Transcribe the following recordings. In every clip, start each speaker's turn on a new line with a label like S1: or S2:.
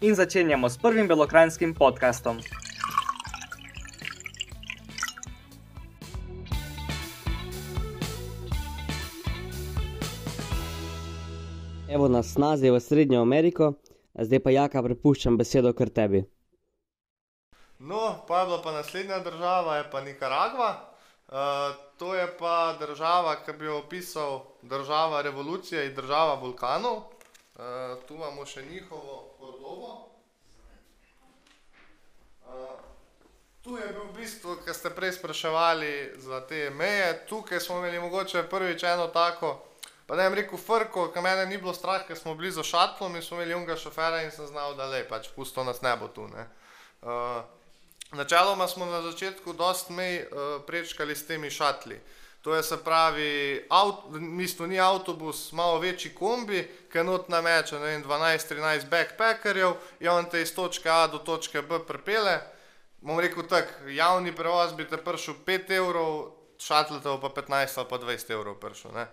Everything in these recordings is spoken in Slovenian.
S1: in začenjamo s prvim belokrajinskim podkastom.
S2: Evo nas snazi v Srednjo Ameriko, zdaj pa jaka prepuščam besedo kar tebi.
S3: No, pa je bila pa naslednja država, je pa Nikaragva. Uh, to je pa država, ki bi jo opisal država revolucije in država vulkanov. Uh, tu imamo še njihovo Kordobo. Uh, tu je bil v bistvu, kar ste prej spraševali za te meje, tukaj smo imeli mogoče prvič eno tako, pa ne vem rekel, frko, ki mene ni bilo strah, ker smo bili za šatlom in smo imeli unga šofera in sem znal, da le, pač pusto nas ne bo tu. Ne. Uh, Načeloma smo na začetku dost mej uh, prečkali s temi šatli. To je se pravi, bistvu ni avtobus, malo večji kombi, ki not nameče 12-13 backpackerjev in on te iz točke A do točke B pripele. Bom rekel tako, javni prevoz bi te prišel 5 evrov, šatlitev pa 15 ali pa 20 evrov prišel. Ne?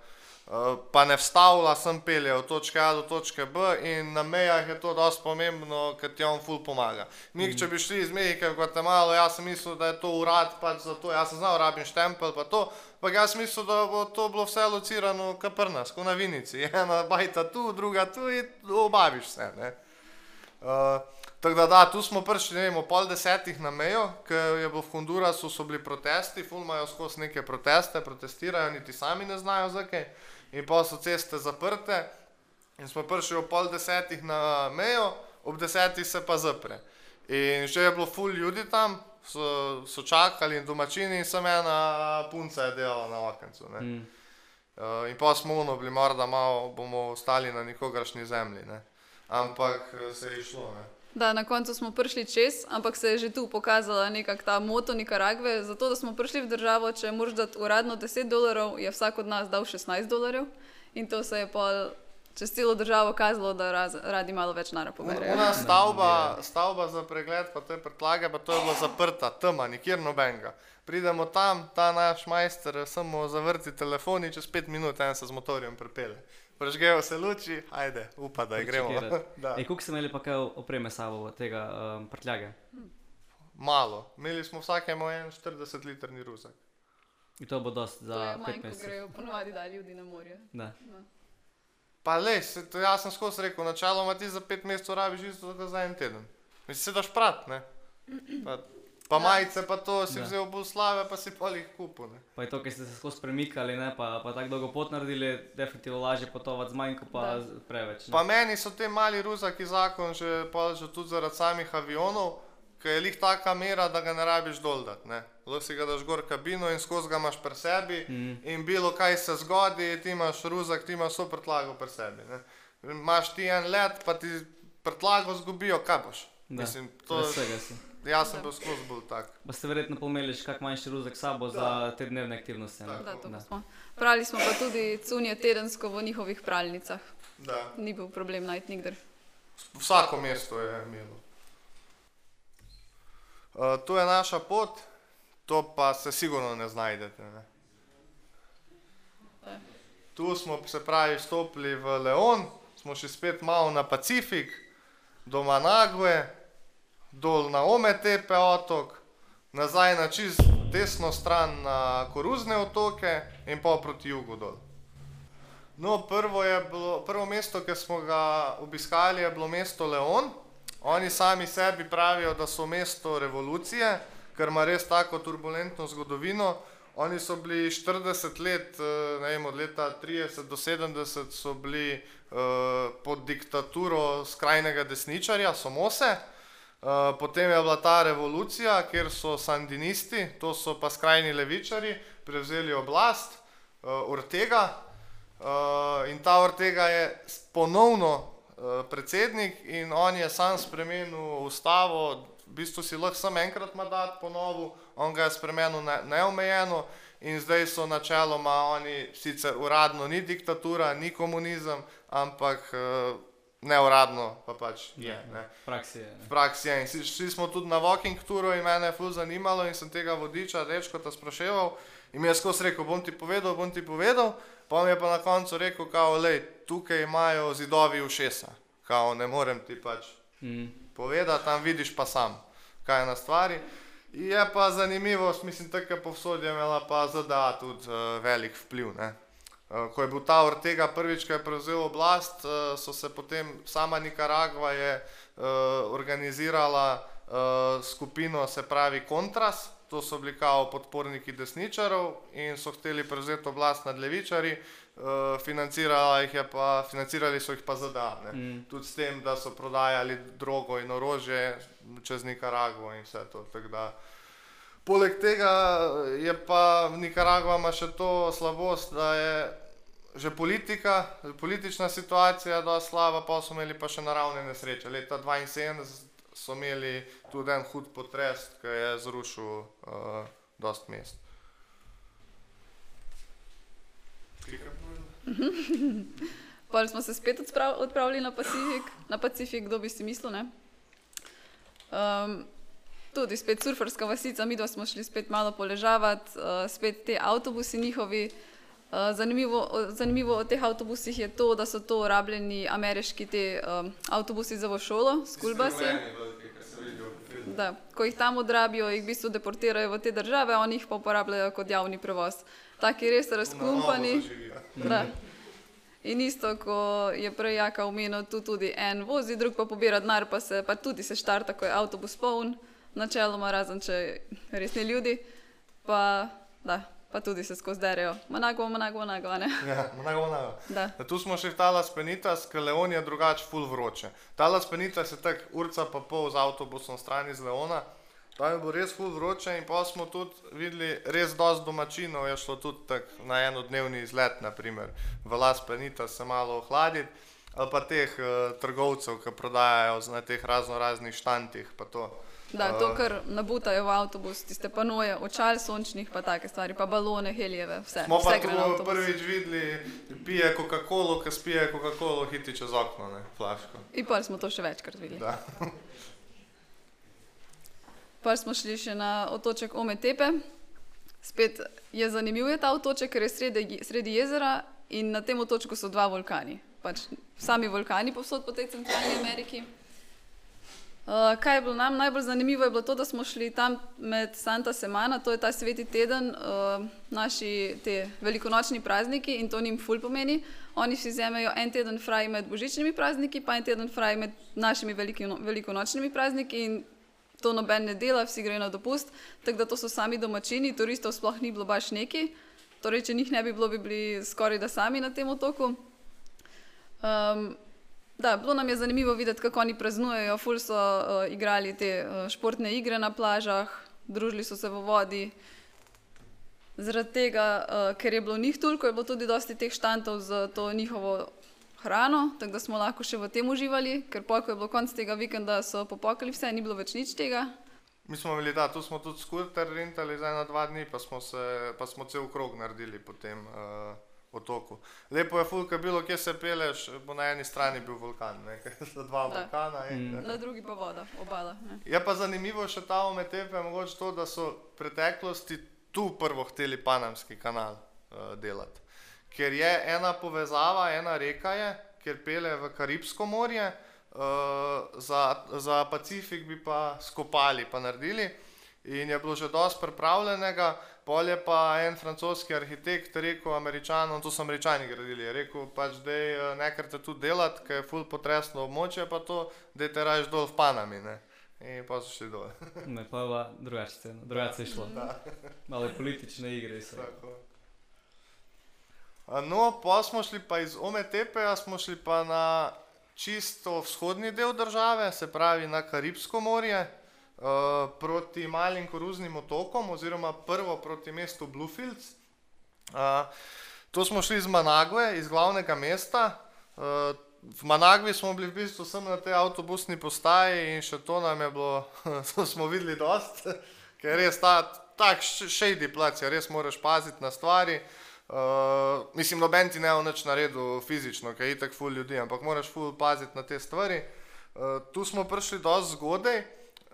S3: Pa ne vstavlja, sem pelje od točke A do točke B in na mejah je to dosti pomembno, ker ti on ful pomaga. Mm. če bi šli iz Mehike v Guatemalo, jaz sem mislil, da je to urad pač za to, jaz sem znal, rabim štempel pa to, pa jaz sem mislil, da bo to bilo vse locirano kaprnas, ko na vinici, ena bajta tu, druga tu in obaviš vse. Ne? Uh, Tako da, da, tu smo prišli, ne vem, pol desetih na mejo, ker je bilo v Hondurasu, so bili protesti, ful imajo skozi neke proteste, protestirajo, niti sami ne znajo zakaj in pa so ceste zaprte. In smo prišli ob pol desetih na mejo, ob desetih se pa zapre. In že je bilo ful ljudi tam, so, so čakali in domačini in sem ena punca je delala na okencu. Mm. Uh, in pa smo uno bili, morda malo bomo ostali na nikogaršnji zemlji. Ne? Ampak se je išlo. Ne?
S4: Da, na koncu smo prišli čez, ampak se je že tu pokazala nekakšna ta moto Nikaragve. Zato, da smo prišli v državo, če moraš dati uradno 10 dolarjev, je vsak od nas dal 16 dolarjev. In to se je pa čez celo državo kazalo, da raz, radi malo več nara poberajo.
S3: Ona stavba, stavba za pregled, pa to je predlaga, pa to je bilo zaprta, tema, nikjer nobenega. Pridemo tam, ta naš majster, samo zavrti telefoni, čez 5 minut en se z motorjem pripelje. Prežgejo se luči, ajde, upa, da gremo.
S1: Kako ste imeli pa kaj opreme sabo tega um, prtljage?
S3: Malo, imeli smo vsakemu en 40 litrni ruzak.
S1: In to bo dost za
S4: To je manj,
S1: 5
S4: ko
S1: mesecev.
S4: grejo ponovadi da ljudi na morje.
S1: Da.
S3: Pa le, jaz sem skozi rekel, načeloma ti za 5 mesecev rabiš isto kot za en teden. Mislim, se daš prat, ne? Pa, pa majice, pa to si
S1: Da.
S3: vzel bolj slave, pa si pa jih kupil, ne?
S1: Pa je to, ker ste se skozi premikali, ne, pa, pa tako dolgo pot naredili, definitivno lažje potovati z manj, kot pa
S4: Da.
S1: preveč. ne.
S3: Pa meni so te mali ruzaki zakon že, pa že tudi zaradi samih avionov, ker je lih taka mera, da ga ne rabiš dol dati, ne? Lahko si ga daš gor v kabino in skozi ga imaš pri sebi
S1: Mhm.
S3: in bilo kaj se zgodi, ti imaš ruzak, ti imaš vso prtlago pri sebi, ne? Imaš ti en let, pa ti prtlago zgubijo, kaj boš?
S1: Da,
S3: Mislim, to,
S1: si.
S3: jaz sem bil skozi bolj tak.
S1: Pa ste verjetno pomeli še kak manjši ruzak s sabo za te dnevne aktivnosti.
S4: Da, to pa smo. Prali smo pa tudi cunje tedensko v njihovih pralnicah.
S3: Da.
S4: Ni bil problem najti nikdar.
S3: Vsako mesto je imelo. Uh, to je naša pot, to pa se sigurno ne znajdete. Ne? Tu smo se pravi stopili v Leon, smo šli spet malo na Pacifik, do Managve, dol na Ometepe otok, nazaj na čist desno stran na Koruzne otoke in pa proti jugu dol. No, prvo, bilo, prvo mesto, ki smo ga obiskali, je bilo mesto Leon. Oni sami sebi pravijo, da so mesto revolucije, ker ima res tako turbulentno zgodovino. Oni so bili 40 let, eh, ne vem, od leta 30 do 70 so bili pod diktaturo skrajnega desničarja, Somose. Uh, potem je bila ta revolucija, kjer so sandinisti, to so pa skrajni levičari, prevzeli oblast, uh, Ortega. In ta Ortega je ponovno predsednik in on je sam spremenil ustavo, v bistvu si lahko samo enkrat mandat ponovil, on ga je spremenil ne, neomejeno in zdaj so načeloma oni sicer uradno ni diktatura, ni komunizem, ampak uh, neuradno pa pač je. Ne.
S1: praksi je.
S3: V praksi je. In si- Šli smo tudi na walking tour in mene je ful zanimalo in sem tega vodiča rečko spraševal. In mi je skozi rekel, bom ti povedal, bom ti povedal. Pa mi je pa na koncu rekel, kao, lej, tukaj imajo zidovi ušesa. Kao, ne morem ti pač
S1: Mm.
S3: povedati, tam vidiš pa sam, kaj je na stvari. Je pa zanimivo, mislim, tako je povsod je imela pa ZDA tudi uh, velik vpliv. Ne? Uh, ko je bil ta Ortega prvič, ko je prevzel oblast, uh, so se potem sama Nikaragva je uh, organizirala uh, skupino, se pravi Kontras, to so bili kao podporniki desničarov in so hteli prevzeti oblast nad levičari, uh, je pa, financirali so jih pa ZDA. Ne?
S1: Mm.
S3: tudi s tem, da so prodajali drogo in orožje čez Nikaragvo in vse to. tako da. Poleg tega je pa Nikaragva ima še to slabost, da je že politika, politična situacija dosti slaba, pa so imeli pa še naravne nesreče. Leta 72 so imeli tudi en hud potres, ki je zrušil uh, dost mest.
S4: Pol smo se spet odpravili na Pacifik, na Pacifik, kdo bi si mislil, ne? Um, tudi spet surferska vasica, mi dva smo šli spet malo poležavati, uh, spet te avtobusi njihovi. Uh, zanimivo, zanimivo o teh avtobusih je to, da so to rabljeni ameriški te, um, avtobusi za v šolo, skulbasi. Da, ko jih tam odrabijo, jih v bistvu deportirajo v te države, oni jih pa uporabljajo kot javni prevoz. Taki res razklumpani. Da. In isto, ko je prej Jaka omenil, tu tudi en vozi, drug pa pobira denar, pa se pa tudi se štarta, ko je avtobus poln, načeloma razen če res ni ljudi, pa, da, pa tudi se skozi manago, manago, a ne?
S3: Ja, nago, nago.
S4: Da.
S3: Ja, Tu smo še v Talas Penitas, ker Leon je drugače full vroče. Talas Penitas je tako urca pa pol z avtobusom stran iz Leona. Tam je bilo res full vroče in pa smo tudi videli res dosti domačinov, je šlo tudi tako na enodnevni izlet, naprimer v Las Penitas se malo ohladiti. Ali pa teh uh, trgovcev, ki prodajajo na teh razno raznih štantih. to.
S4: Da, to, kar nabutajo v avtobus, tiste panoje, očal sončnih, pa take stvari, pa balone, helijeve, vse.
S3: Smo pa
S4: vse
S3: tu prvič videli, pije Coca-Colo, ki spije Coca-Colo, hiti čez okno, ne, flaško.
S4: In pa smo to še večkrat videli.
S3: Da.
S4: Pa smo šli še na otoček Ometepe. Spet je zanimiv je ta otoček, ker je sredi, sredi jezera in na tem otočku so dva vulkani. Pač sami vulkani povsod po tej centralni Ameriki. Uh, kaj je bilo nam najbolj zanimivo, je bilo to, da smo šli tam med Santa Semana, to je ta sveti teden, uh, naši te velikonočni prazniki in to njim ful pomeni. Oni si vzamejo en teden fraj med božičnimi prazniki, pa en teden fraj med našimi velikino, velikonočnimi prazniki in to noben ne dela, vsi grejo na dopust, tako da to so sami domačini, turistov sploh ni bilo baš neki, torej če njih ne bi bilo, bi bili skoraj da sami na tem otoku. Um, da, bilo nam je zanimivo videti, kako oni praznujejo, ful so uh, igrali te uh, športne igre na plažah, družili so se v vodi. Zaradi tega, uh, ker je bilo njih toliko, je bilo tudi dosti teh štantov za to njihovo hrano, tako da smo lahko še v tem uživali, ker pa, ko je bilo konc tega vikenda, so popokali vse, ni bilo več nič tega.
S3: Mi smo bili, da, tu smo tudi skuter rentali za ena, dva dni, pa smo, se, pa smo cel krog naredili po tem uh, otoku. Lepo je fulka bilo, kje se peleš, bo na eni strani bil vulkan, ne, so dva
S4: Da.
S3: vulkana. In,
S1: Mm.
S4: Na drugi pa voda, obala. Ne.
S3: Je pa zanimivo še ta ometepe, mogoče to, da so v preteklosti tu prvo hteli Panamski kanal uh, delati. Ker je ena povezava, ena reka je, ker pele v Karibsko morje, uh, za, za Pacifik bi pa skopali, pa naredili. In je bilo že dosti pripravljenega, pol je pa en francoski arhitekt rekel američanom, to so američani gradili, je rekel pač, da je nekaj te tudi delati, ker je full potresno območje, pa to, da te rajš dol v Panami. Ne? In pa so šli dol.
S1: Ne, pa je bila drugačna scena, drugače je šlo. Malo politične igre so.
S3: Tako. A No, pa smo šli pa iz Ometepeja, smo šli pa na čisto vzhodni del države, se pravi na Karibsko morje, uh, proti malim koruznim otokom, oziroma prvo proti mestu Bluefields. Uh, to smo šli iz Managve, iz glavnega mesta. Uh, v Managvi smo bili v bistvu samo na tej avtobusni postaji in še to nam je bilo, to smo videli dost, ker je res ta tak š- shady plac, res moraš paziti na stvari. Uh, mislim, noben ti ne bo nič naredil fizično, ker je itak ful ljudi, ampak moraš ful paziti na te stvari. Uh, tu smo prišli dosti zgodaj,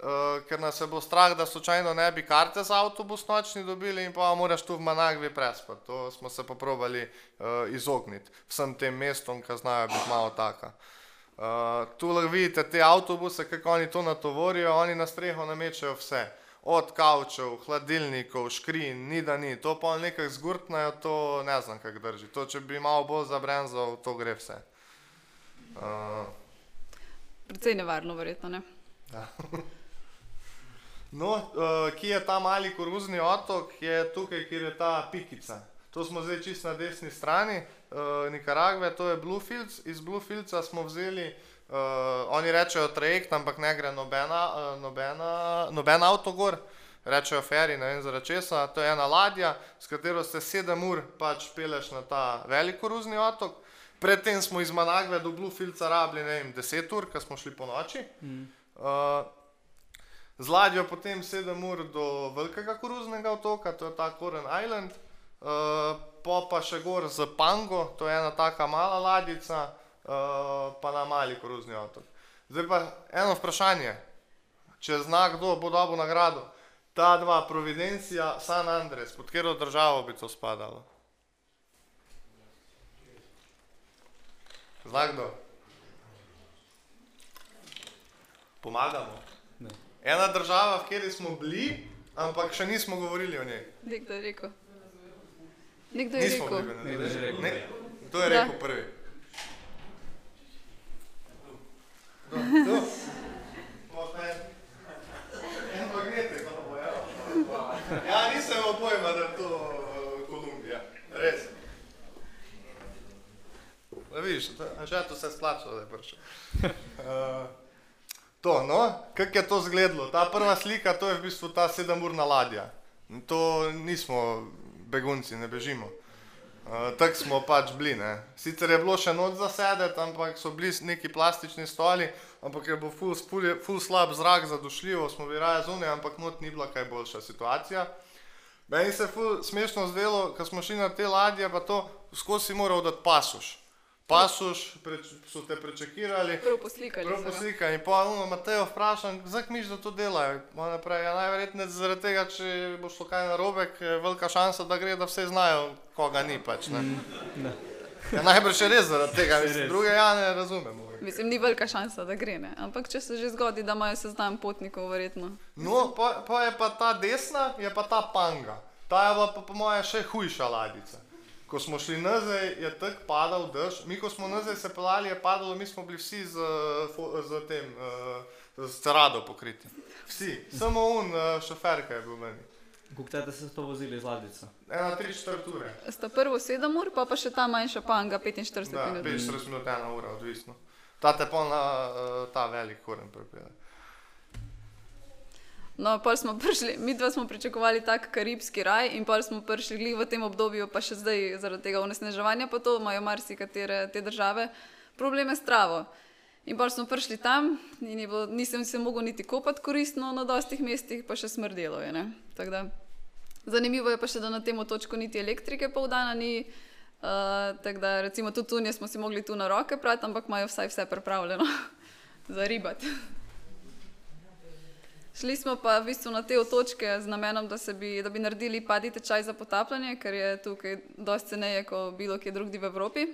S3: uh, ker nas je bilo strah, da slučajno ne bi karte za avtobus nočni dobili in pa moraš tu v Managvi prespati. To smo se pa probali uh, izogniti vsem tem mestom, ki znajo biti malo taka. Uh, tu lahko vidite te avtobuse, kako oni to natovorijo, oni na streho namečajo vse. Od kavčev, hladilnikov, škrin, ni da ni. To pa nekaj zgurtnajo, to ne znam, kako drži. To, če bi malo bolj zabrenzal, to gre vse. Uh,
S4: Precej nevarno, verjetno. Ne?
S3: No, uh, ki je ta mali koruzni otok, je tukaj, kjer je ta pikica. To smo zdaj čisto na desni strani, uh, Nikaragve, to je Bluefields. Iz Bluefieldsa smo vzeli, uh, oni rečejo trajekt, ampak ne gre nobena, uh, nobena, noben avto gor, rečejo ferry, ne vem zaradi česa. To je ena ladja, s katero se sedem ur pač peleš na ta velik koruzni otok. Predtem smo iz Managve do Bluefieldsa rabili, ne vem, 10 ur, ker smo šli po noči. Mm. Uh, Z ladjo potem 7 ur do velikega koruznega otoka, to je ta Koren Island, uh, pa pa še gor z Pango, to je ena taka mala ladjica, uh, pa na mali koruzni otok. Zdaj pa eno vprašanje, če zna kdo, bo dobil nagrado. Ta dva, Providencija, San Andres, pod katero državo bi to spadalo? Zna kdo? Pomagamo. Ena država, v kateri smo bili, ampak še nismo govorili o njej.
S4: Nekdo je rekel. Nekdo je
S3: Nismo
S4: rekel.
S3: bili v njej. Ne, to je
S4: Da.
S3: rekel prvi. To, to. Pa en- en magnetek, no, bo, ja. Nisem imel pojma, da je to uh, Kolumbija. Res. Da vidiš, že to se je splačalo, da je prišel. Uh, to, no, kako je to izgledalo? Ta prva slika, to je v bistvu ta sedemurna ladja. To nismo begunci, ne bežimo. Uh, Tako smo pač bili. Ne. Sicer je bilo še noč zasedeti, ampak so bili neki plastični stoli, ampak je bil ful, ful, ful slab zrak, zadušljivo, smo bili raje zunaj, ampak not ni bila kaj boljša situacija. Meni se je smešno zdelo, ko smo šli na te ladje, pa to skozi si moral dati pasuš. Pasuš, preč, so te prečekirali.
S4: Prav poslikali.
S3: Prav
S4: so ga.
S3: poslika in pa ono Matejo vprašam, zakaj miš, da to delajo? Ona pravi, ja, najverjetneje zaradi tega, če bo šlo kaj narobe, je velika šansa, da gre, da vse znajo, koga ni pač. Ne? Ja, najbrž je res zaradi tega, mislim, druge ja ne razumemo.
S4: Mislim, ni velika šansa, da gre. Ne? Ampak če se že zgodi, da imajo seznam potnikov, verjetno.
S3: No, pa, pa je pa ta desna, je pa ta panga. Ta je pa po moje še hujša ladica. Ko smo šli nazaj, je tako padal dež. Mi, ko smo nazaj se pelali, je padalo, mi smo bili vsi z, z tem, z cerado pokriti. Vsi, samo un uh, šofer, ki je bil meni.
S5: Kako ste se to vozili z ladico?
S3: Ena, tri, četrt ure.
S4: Sta prvo 7 ur, pa pa še ta manjša panga 45
S3: Da,
S4: minut.
S3: 45 minut, ena ura, odvisno. Ta te pa na uh, ta velik koren pripelje.
S4: No, pa smo prišli, mi dva smo pričakovali tak karibski raj in pa smo prišli glih v tem obdobju, pa še zdaj zaradi tega onesnaževanja, pa to imajo marsikatere te države, probleme s travo. In pa smo prišli tam in bilo, nisem se mogel niti kopati koristno na dostih mestih, pa še smrdelo je. ne. Tako Da, zanimivo je pa še, da na tem otočku niti elektrike pol dana ni. Uh, tako da recimo tudi tunje smo si mogli tu na roke prati, ampak imajo vsaj vse pripravljeno za ribati. Šli smo pa v bistvu na te otočke z namenom, da, bi, da bi naredili padni tečaj za potapljanje, ker je tukaj dosti ceneje kot bilo kje drugje v Evropi.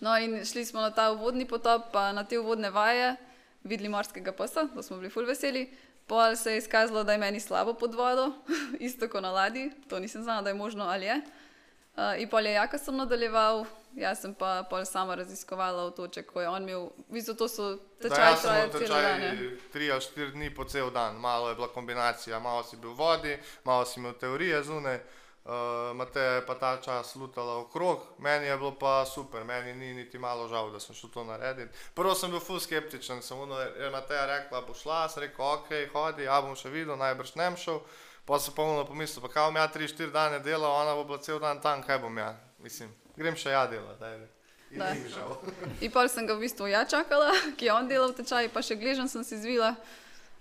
S4: No, in šli smo na ta uvodni potop, pa na te uvodne vaje, videli morskega psa, to smo bili ful veseli. Pol se je izkazalo, da je meni slabo pod vodo, isto kot na ladji, to nisem znala, da je možno ali je. Uh, in pol je jaka sem nadaljeval, jaz sem pa pol sama raziskovala otoček, ko je on imel, v bistvu to so tečaji,
S3: jaz sem
S4: trajajo
S3: imel
S4: celo dan.
S3: tečaj
S4: ne.
S3: tri ali štiri dni po cel dan, malo je bila kombinacija, malo si bil v vodi, malo si imel teorije zunaj, uh, Mate je pa ta čas lutala okrog, meni je bilo pa super, meni ni niti malo žal, da sem šel to narediti. Prvo sem bil full skeptičen, sem ono, je Mateja rekla, bo šla, sem rekel, ok, hodi, ja bom še videl, najbrž ne šel. Pa sem polno pomislil, pa kaj bom ja 3-4 dane delal, ona bo bila cel dan tam, kaj bom ja, mislim, grem še ja delati. ajde. In
S4: pa sem ga v bistvu ja čakala, ki je on delal tečaj, pa še gležen sem si zvila.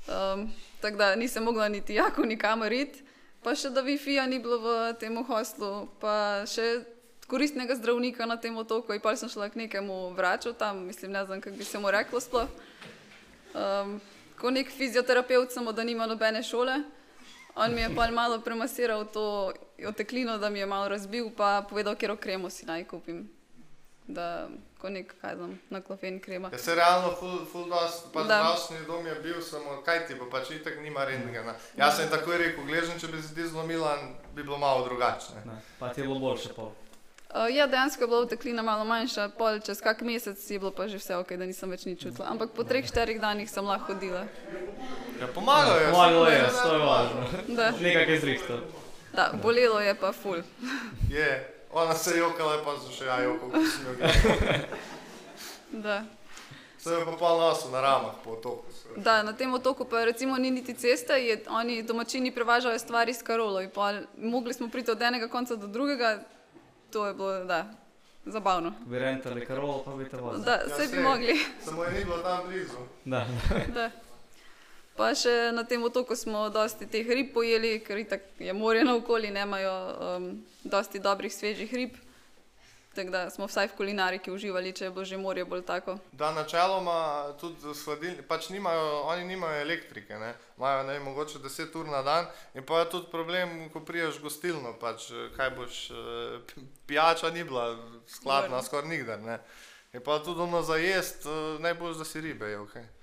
S4: Um, tako da nisem mogla niti jako nikamor iti. Pa še da Wi-Fi-ja ni bilo v tem hostlu, pa še koristnega zdravnika na tem otoku. In pa sem šla k nekemu vraču tam, mislim, ne znam, kako bi se mu reklo sploh. Um, ko nek fizioterapeut, samo da nima nobene šole. On mi je pa malo premasiral to oteklino, da mi je malo razbil, pa povedal, kjer kremo si naj kupim. Da, ko nek, kaj znam, na klofen krema.
S3: Ja, se realno, ful, ful dost, pa zdravstveni dom je bil, samo kaj ti bo, pač itak nima rentgena. Jaz sem takoj rekel, gležen, če bi se ti zlomila, bi bilo malo drugačne.
S5: Ne. Pa ti je bilo boljše pol.
S4: Uh, ja, dejansko je bila oteklina malo manjša, pol čez kak mesec je bilo pa že vse ok, da nisem več nič čutila. Ampak po treh, štirih danih sem lahko hodila.
S3: Ja, pomagajo. jaz
S5: Pomagalo je, to je važno.
S4: Da,
S5: Nekaj je zrihtal.
S4: Da, bolelo je pa ful.
S3: Je, ona se je jokala, pa so še ja jokal, ko sem jo gledal.
S4: Da.
S3: Se je pa pol nosil na ramah po otoku.
S4: Da, na tem otoku pa recimo ni niti ceste, je, oni domačini prevažajo stvari s karolo. in pol Mogli smo priti od enega konca do drugega, to je bilo, da, zabavno.
S5: Bi rentali karolo, pa bi te vozili.
S4: Da,
S3: Ja,
S4: vse bi mogli.
S3: Samo je ni bilo tam blizu.
S5: Da.
S4: Da. Pa še na tem otoku smo dosti teh rib pojeli, ker je morje naokoli, nemajo um, dosti dobrih svežih rib. Tako da smo vsaj v kulinariki uživali, če bilo že morje bolj tako.
S3: Da, načeloma tudi sladilni, pač nimajo, oni nimajo elektrike, ne? imajo ne, vem, mogoče 10 ur na dan in pa je tudi problem, ko priješ v gostilno, pač kaj boš, eh, pi- pijača ni bila skladna skoraj nikdar. Ne? In pa tudi ono za jest, eh, najbolj, da si ribe je ok.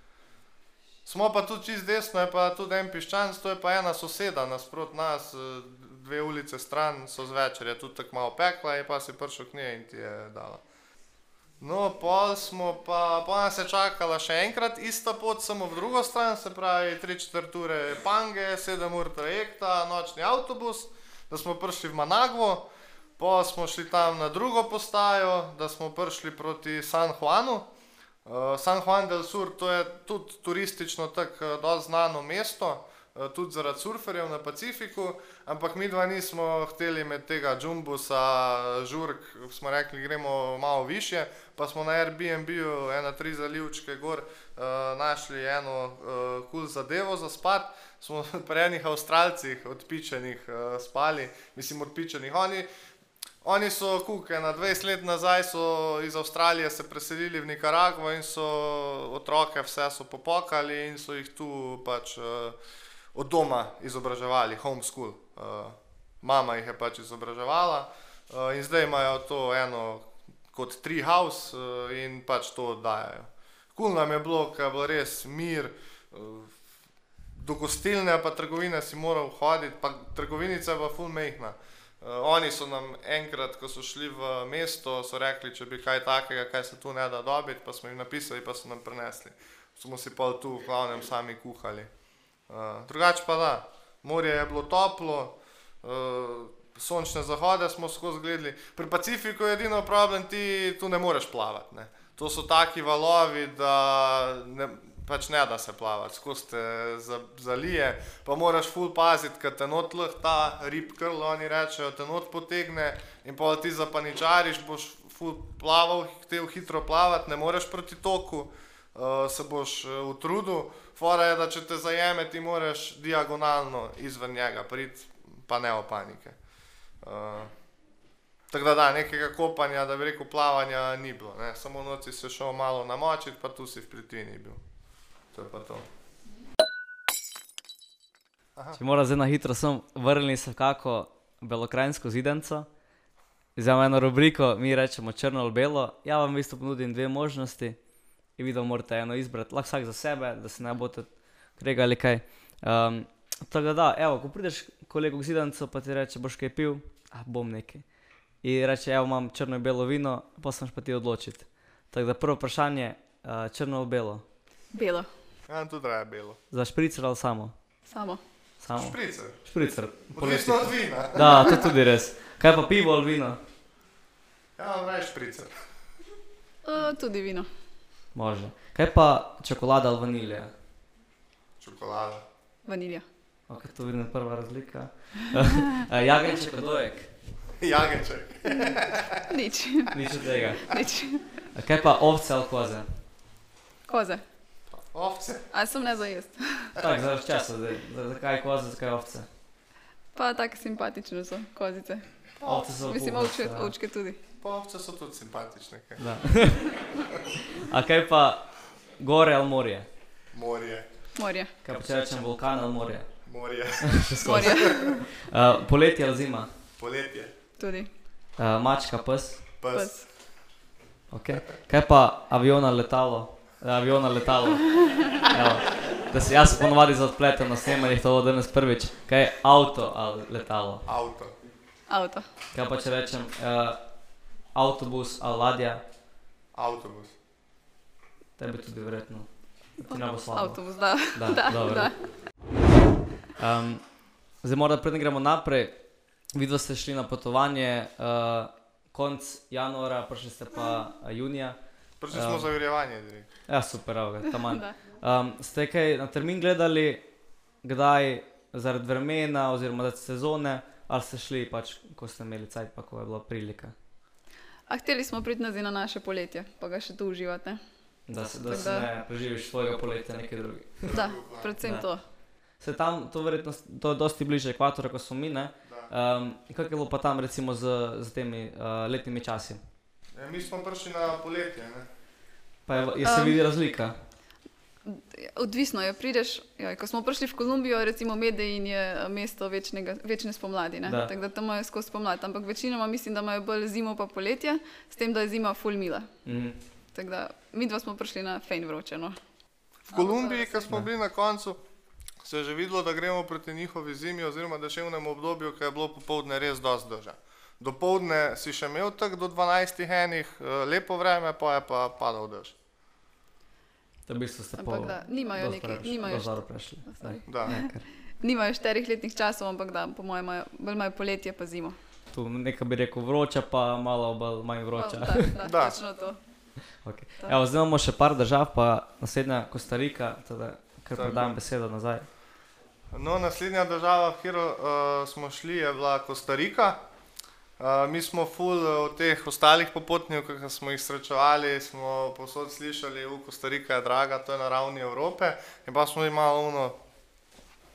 S3: Smo pa tudi čist desno, je pa tudi en piščan, to je pa ena soseda nasprot nas, eh, dve ulice stran so zvečer, je tudi tako malo pekla in pa si prišel k njej in ti je dala. No, pol smo pa, pol nas je čakala še enkrat ista pot, samo v drugo stran, se pravi 3-4 ure pange, 7 ur trajekta, nočni avtobus, da smo prišli v Managvo, pa smo šli tam na drugo postajo, da smo prišli proti San Juanu. Uh, San Juan del Sur, to je tudi turistično tako dosti znano mesto, uh, tudi zaradi surferjev na Pacifiku, ampak mi dva nismo hteli med tega džumbusa, žurk, smo rekli, gremo malo više, pa smo na Airbnb-u, ena tri zalivčke gor, našli eno kul zadevo za spat, smo pri enih avstralcih odpičenih uh, spali, mislim odpičenih, oni Oni so kuke, na 20 let nazaj so iz Avstralije se preselili v Nikaragvo in so otroke vse so popokali in so jih tu pač uh, od doma izobraževali, homeschool. Uh, mama jih je pač izobraževala uh, in zdaj imajo to eno kot tree house uh, in pač to oddajajo. Kul nam je bilo, ker je bilo res mir, uh, do gostilne pa trgovine si moral hoditi, pa trgovinica je bila full mehna. Uh, oni so nam enkrat, ko so šli v mesto, rekli, če bi kaj takega, kaj se tu ne da dobiti, pa smo jim napisali, pa so nam prinesli. Smo si pa tu v glavnem sami kuhali. Uh, drugače pa da, morje je bilo toplo, uh, sončne zahode smo skozi gledali. Pri Pacifiku je edino problem, ti tu ne moreš plavati. Ne. To so taki valovi, da ne, pač ne da se plavati, skozi te za, zalije, pa moraš ful paziti, ker te not leh ta rib krl, oni rečejo, te not potegne in pa ti zapaničariš, boš ful plaval, hotel hitro plavati, ne moreš proti toku, uh, se boš uh, utrudil. Fora je, da če te zajame, ti moraš diagonalno izven njega priti, pa ne o panike. Uh, Tako da, da, nekega kopanja, da bi rekel, plavanja ni bilo. Ne. Samo noči se šel malo namočiti, pa tu si v plitvini bil. To je pa to.
S5: Če mora zdaj na hitro sem, vrnili se v kako belokrajinsko zidenco. Imamo eno rubriko, mi rečemo črno ali belo. Ja vam v bistvu ponudim dve možnosti in vi da morate eno izbrati, lahko vsak za sebe, da se ne boste kregali kaj. Um, tako da, da, evo, ko prideš kolegu k zidencu, pa ti reče, boš kaj pil, ah, bom nekaj. In reče, evo, imam črno in belo vino, pa se moraš pa ti odločiti. Tako da prvo vprašanje, uh, črno ali belo,
S4: Belo,
S3: Ja, tudi raje bilo.
S5: za špricer ali samo?
S4: samo.
S5: Samo.
S3: Špricer.
S5: Špricer.
S3: Odvisno od vina.
S5: Da, to je tudi res. Kaj pa pivo ali vino?
S3: Ja, raje špricer.
S4: Uh, tudi vino.
S5: Može. Kaj pa čokolada ali vanilija?
S3: Čokolada.
S4: Vanilja.
S5: Ok, to vidim prva razlika. Eh, Jagenjček ali dojek?
S3: Jageček.
S4: Nič,
S5: Nič od tega.
S4: nič.
S5: A kaj pa ovce ali koze?
S4: Koze.
S3: Ovce.
S4: A sem ne za jesti.
S5: Tako, zaradi časa, zdaj. Za- zakaj koze, zakaj ovce?
S4: Pa tako simpatične so kozice.
S5: Ovce so
S4: Mislim,
S5: puhaste,
S4: ovčke,
S5: ja.
S4: ovčke tudi.
S3: Pa ovce so tudi simpatične. kaj.
S5: Da. A kaj pa gore ali morje?
S3: Morje.
S4: Morje.
S5: Kaj pa če rečem vulkan ali morje?
S3: Morje.
S4: Morje.
S5: Uh, poletje ali zima?
S3: Poletje.
S4: Tudi.
S5: Uh, mačka, pes.
S3: Pes.
S4: Pes.
S5: Okay. Kaj pa avion ali letalo? Eh, Avion ali letalo. Evo. Da se jaz ponovadi zapletem na snemanjih, to bo danes prvič. Kaj je avto ali letalo?
S3: Avto.
S4: Avto.
S5: Kaj pa če rečem uh, avtobus ali ladja?
S3: Avtobus.
S5: Tebi tudi verjetno. Ti ne bo slabo.
S4: Avtobus, da.
S5: Da,
S4: Da,
S5: dobro.
S4: da.
S5: Um, zdaj, morda preden gremo naprej, vidva ste šli na potovanje uh, konc januara, prišli ste pa uh, junija.
S3: Prišli smo za virjevanje. direkt.
S5: Ja, super, evo ga, tam
S4: Da.
S5: um, Ste kaj na termin gledali, kdaj zaradi vremena oziroma zaradi sezone, ali ste šli pač, ko ste imeli cajt, pa ko je bila prilika,
S4: A hteli smo priti nazaj na naše poletje, pa ga še tu uživate.
S5: da se, da
S4: Tako
S5: se
S4: da-
S5: ne preživiš svojega poletja neki drugi.
S4: Da, predvsem
S5: Da.
S4: to.
S5: Se tam, to verjetno, to je dosti bliže ekvatorju, kot smo mi, ne? Um, kako je bilo pa tam recimo z, z temi uh, letnimi časi?
S3: Ja, mi smo prišli na poletje. Ne?
S5: Pa je, je se
S4: Um,
S5: vidi razlika.
S4: Odvisno je, prideš, joj, ko smo prišli v Kolumbijo, recimo Medellin je eh, mesto večnega, večne spomladi, ne?
S5: Da.
S4: tako da tam imajo skozi spomlad, ampak večinoma mislim, da imajo bolj zimo pa poletje, s tem, da je zima full mila.
S5: Mhm.
S4: Tako da mi dva smo prišli na fejn vroče. No.
S3: V Kolumbiji, ko smo bili na koncu, se je že videlo, da gremo proti njihovi zimi, oziroma deževnemu obdobju, ki je bilo popovdne res dosti drža. Dopoldne si še imel tak do 12 enih, eh, lepo vreme, pa je pa padal dež.
S5: To v bistvu ste
S4: Ampak
S5: po,
S4: da, nimajo nekaj- nimajo sorry.
S3: Da.
S4: Nimajo štirih letnih časov, ampak da, po mojem, imajo, bolj imajo poletje pa zimo.
S5: Tu nekaj bi rekel vroča, pa malo bolj manj vroča.
S4: Pa, da, da,
S3: Da.
S4: točno to.
S5: Okay.
S4: Da.
S5: Evo, zdaj imamo še par držav, pa naslednja Kostarika, teda
S3: Tako.
S5: predam besedo nazaj.
S3: No, naslednja država, kjer uh, smo šli, je bila Kostarika. Uh, mi smo ful eh, od teh ostalih popotnikov, ki smo jih srečevali, smo posod slišali, da Kostarika je draga, to je na ravni Evrope. In pa smo jih malo uno,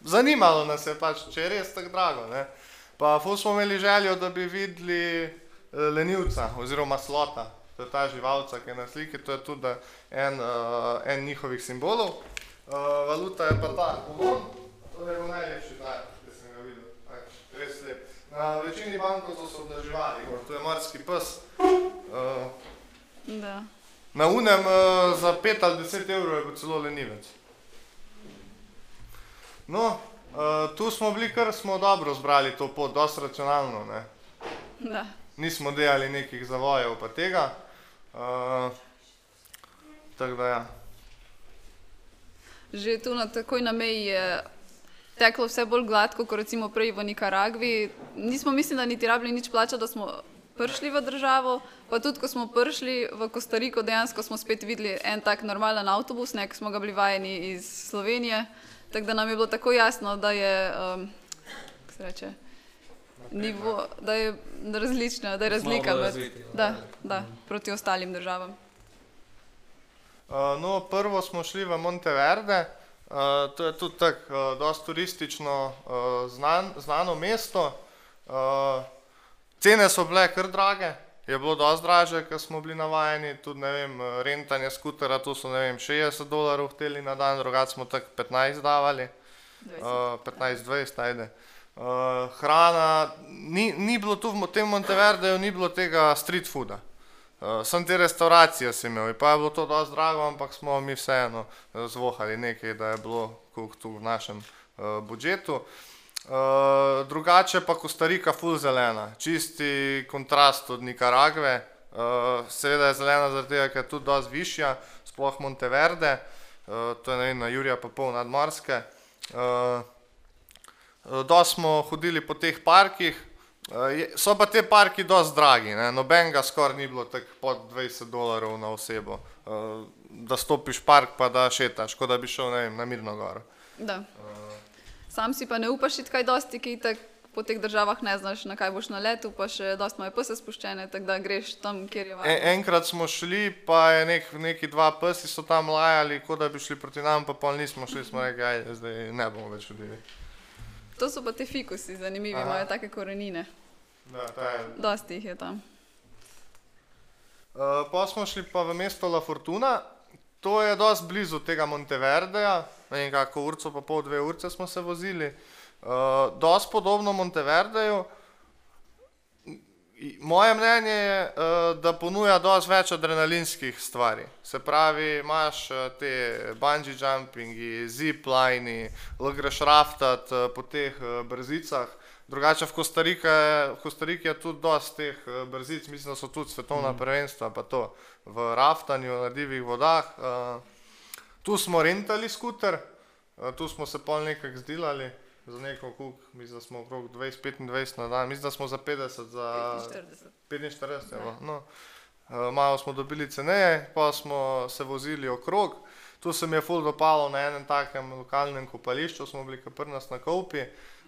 S3: zanimalo nas je pač, če je res tako drago. Ne? Pa ful smo imeli željo, da bi videli eh, lenivca oziroma slota, to je ta živalca, ki je na sliki, to je tudi en, uh, en njihovih simbolov. Uh, valuta je pa ta, pogon, to je najlepši dar, ki sem ga videl, tak, res Na večini bankov so se oblaževali, to je morski pes. Uh,
S4: Da.
S3: na unem uh, za 5 ali 10 evrov je bil celo lenivec. No, uh, tu smo bili, kar smo dobro zbrali to pot, dosti racionalno. Ne?
S4: Da.
S3: Nismo delali nekih zavojev pa tega. Uh, tako da ja.
S4: Že tu na, takoj na meji je teklo vse bolj gladko, kot recimo prej v Nikaragvi. Nismo, mislim, da niti rabili nič plačati, da smo prišli v državo. Pa tudi, ko smo prišli v Kostariko, dejansko smo spet videli en tak normalen avtobus, ne, ki smo ga bili vajeni iz Slovenije. Tako da nam je bilo tako jasno, da je, um, kako se reče, nivo, da je različna, da je razlika med,
S5: razviti,
S4: da, da, proti ostalim državam.
S3: Uh, no, prvo smo šli v Monteverde, uh, to je tudi tako, uh, dosti turistično uh, znan, znano mesto. Uh, cene so bile kar drage, je bilo dosti draže, ker smo bili navajeni, tudi vem, rentanje skutera, tu so vem, 60 dolarjev hteli na dan, drugače smo tako 15 davali. Uh, 15-20, ajde. Uh, hrana, ni, ni bilo tu v tem Monteverdeju, ni bilo tega street fooda. Uh, sem te restauracije si imel, pa je bilo to dosti drago, ampak smo mi vseeno eh, zvohali nekaj, da je bilo tu v našem uh, budžetu. Uh, drugače pa Kostarika full zelena, čisti kontrast od Nikaragve. Uh, seveda je zelena zaradi tega, ker je tudi dosti višja, sploh Monteverde, uh, to je vem, na Jurija pa pol nadmorske. Uh, Dosti smo hodili po teh parkih, eh, so pa te parki dosti dragi, ne? nobenega skoraj ni bilo tako pod 20 dolarjev na osebo, eh, da stopiš park pa da šetaš, kot da bi šel vem, na Mirno goro.
S4: Da. Sam si pa ne upaš iti kaj dosti, ki tak po teh državah ne znaš, na kaj boš na letu, pa še dosti imajo pse spuščene, tako da greš tam, kjer je varno.
S3: enkrat smo šli, pa je nek, neki dva psi so tam lajali, kot da bi šli proti nam, pa pol nismo šli, smo rekli, ajde, zdaj ne bomo več hodili.
S4: To so pa te fikusi, zanimivi,
S3: Aha.
S4: imajo take korenine.
S3: Da,
S4: Dosti jih je tam.
S3: Uh, pa smo šli pa v mesto La Fortuna, to je dosti blizu tega Monteverdeja, ne vem kako urco, pa pol dve urce smo se vozili. Uh, dosti podobno Monteverdeju. Moje mnenje je, uh, da ponuja dosti več adrenalinskih stvari. Se pravi, imaš te bungee jumpingi, ziplini, lahko greš raftat po teh brzicah. Drugače v Kostariki je, Kostariki je tudi dosti teh eh, brzic, mislim, da so tudi svetovna prvenstva, pa to v raftanju na divjih vodah. Uh, tu smo rentali skuter, uh, tu smo se pol nekako zdelali za neko kuk, mislim, da smo okrog 20-25 na dan, mislim, da smo za 50, za
S4: 45.
S3: 45, evo, no. Uh, malo smo dobili ceneje, pa smo se vozili okrog. Tu se mi je ful dopalo na enem takem lokalnem kopališču, smo bili kar nas na kopi.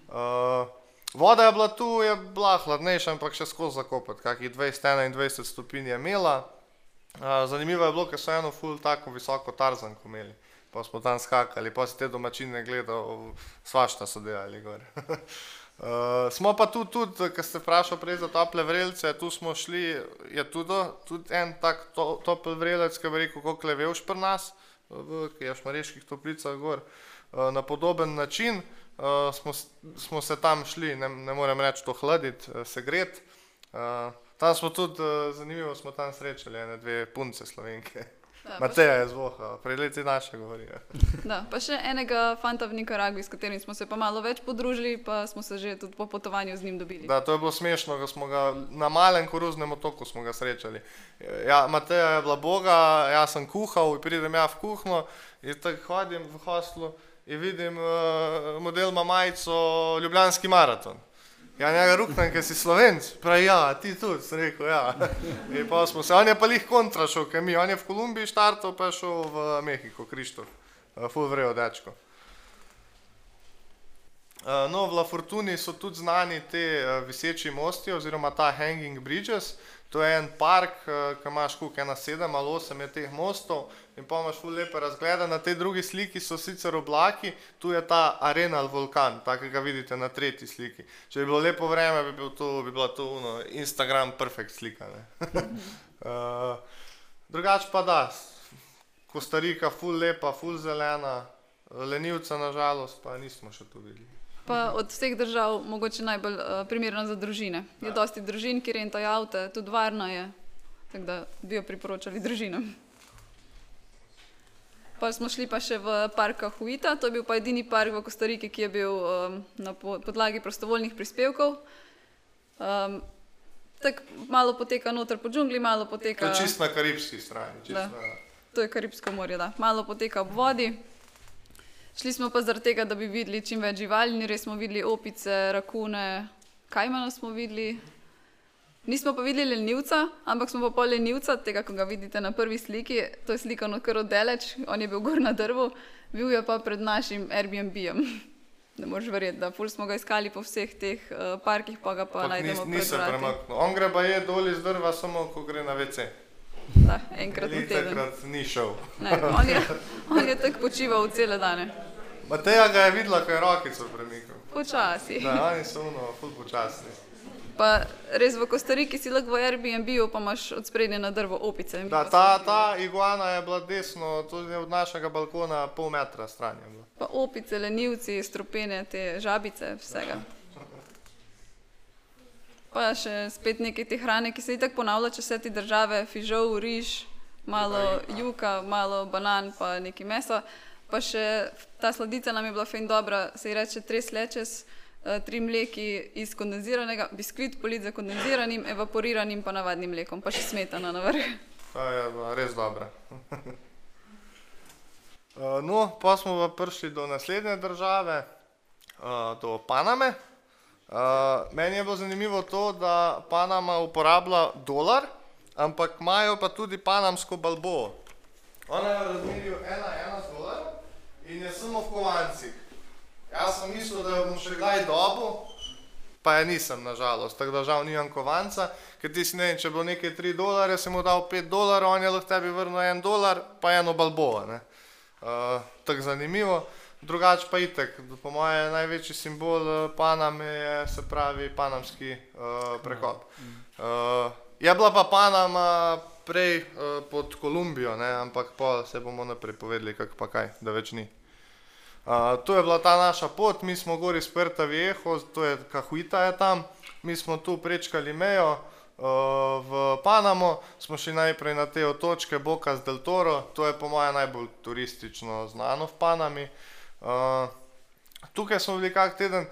S3: Uh, voda je bila tu, je bila hladnejša, ampak še skozi zakopati, kakih 20-21 stopinj je imela. Uh, zanimivo je bilo, ker so eno ful tako visoko tarzanko imeli. Pa smo tam skakali, pa si te domačine gledal, svašta so delali gor. Uh, smo pa tu tudi, ker ste vprašali prej za tople vrelce, tu smo šli, je tudi, tudi en tak to, topel vrelec, ki bi rekel, kako leveš pri nas, v ki je v šmareških toplicah gor. Uh, na podoben način uh, smo, s- smo se tam šli, ne, ne morem reči to hladiti, uh, se gret. Uh, tam smo tudi, uh, zanimivo smo tam srečali, ene dve punce slovenke.
S4: Da,
S3: Mateja je zvoha, prej leti naše govorijo.
S4: Da, pa še enega fanta v Nikaragvi, s katerim smo se pa malo več podružili, pa smo se že tudi po potovanju z njim dobili.
S3: Da, to je bilo smešno, ko smo ga na malem koruznem otoku smo ga srečali. Ja, Mateja je bila boga, jaz sem kuhal, pridem ja v kuhno in tako hodim v hostlu in vidim, uh, model ima majico Ljubljanski maraton. Ja, njega ruknem, ker si slovenc, pravi, ja, ti tudi, sem rekel, ja. In pa smo se, on je pa lih kontra šel, ker mi, on je v Kolumbiji štartal, pa šel v Mehiko, Krištof, uh, full vrejo dečko. Uh, no, v La Fortuni so tudi znani ti uh, viseči mosti, oziroma ta Hanging Bridges. To je en park, uh, ki imaš koliko ena sedem ali osem je teh mostov in pa imaš ful lepe razglede. Na tej drugi sliki so sicer oblaki, tu je ta arenal vulkan, tak, ki ga vidite na tretji sliki. Če bi bilo lepo vreme, bi, bil to, bi bila to uno, Instagram perfekt slika. uh, drugače pa da, Kostarika ful lepa, ful zelena, lenivca nažalost pa nismo še tu videli.
S4: Pa od vseh držav mogoče najbolj uh, primerna za družine. Je dosti družin, ki rentajo avte, tudi varno je, tako da bi jo priporočali družinam. Pa smo šli pa še v park Huita, to je bil pa edini park v Kostariki, ki je bil um, na po- podlagi prostovoljnih prispevkov. Um, tako malo poteka noter po džungli, malo
S3: To
S4: poteka.
S3: je čist na karibski strani. Čist
S4: Da.
S3: na,
S4: To je Karibsko morje, da. Malo poteka ob vodi. Šli smo pa zaradi tega, da bi videli čim več živali, in res smo videli opice, rakune, kajmana smo videli. Nismo pa videli lenivca, ampak smo pa pol lenivca, tega, ko ga vidite na prvi sliki, to je slikano kar oddaleč, on je bil gor na drvu, bil je pa pred našim Airbnb-jem. Ne moreš verjeti, da ful smo ga iskali po vseh teh uh, parkih, pa ga pa
S3: ni,
S4: najdemo
S3: ni se premaknil. On gre pa je dol iz drva, samo ko gre na WC.
S4: Da, enkrat na teden.
S3: takrat ni šel.
S4: Ne, on je, on je tako počival cele dane.
S3: Mateja ga je videla, ko je rokico premikal.
S4: Počasi.
S3: Da, oni so uno, ful počasni.
S4: Pa res v Kostariki si lahko v Airbnb-ju, pa imaš od sprednje na drvo opice.
S3: Da, ta, ta iguana je bila desno, tudi od našega balkona pol metra stran je bila.
S4: Pa opice, lenivci, strupene, te žabice, vsega. Pa še spet nekaj te hrane, ki se itak ponavlja čez vse te države, fižol, riž, malo juka, malo banan, pa nekaj mesa. Pa še ta sladica nam je bila fejn dobra, se ji reče tres lečes, eh, tri mleki iz kondenziranega, biskvit polit za kondenziranim, evaporiranim pa navadnim mlekom, pa še smetana na vrh.
S3: Ta je bila res dobra. Uh, no, pa smo pa prišli do naslednje države, do Paname. Uh, meni je bilo zanimivo to, da Panama uporablja dolar, ampak imajo pa tudi panamsko balbo. Ona je v razmerju ena ena z dolarjem in je samo v kovancih. Jaz sem mislil, da jo bom še kdaj dobil, pa je nisem, nažalost. Tako da žal nimam kovanca, ker ti si ne vem, če bilo nekaj 3 dolarje, si mu dal 5 dolarjev, on je lahko tebi vrnil 1 dolar, pa eno balboa. ne. Uh, tako zanimivo. Drugače pa itek, po mojem je največji simbol eh, Paname je se pravi panamski uh, prehod. Uh, je bila pa Panama prej uh, pod Kolumbijo, ne? ampak pa se bomo naprej povedali, kako pa kaj, da več ni. Uh, to je bila ta naša pot, mi smo gori iz Perta Viejo, to je Kahuita je tam, mi smo tu prečkali mejo uh, v Panamo, smo šli najprej na te otočke Bocas del Toro, to je po mojem najbolj turistično znano v Panami. Uh, tukaj smo bili kak teden,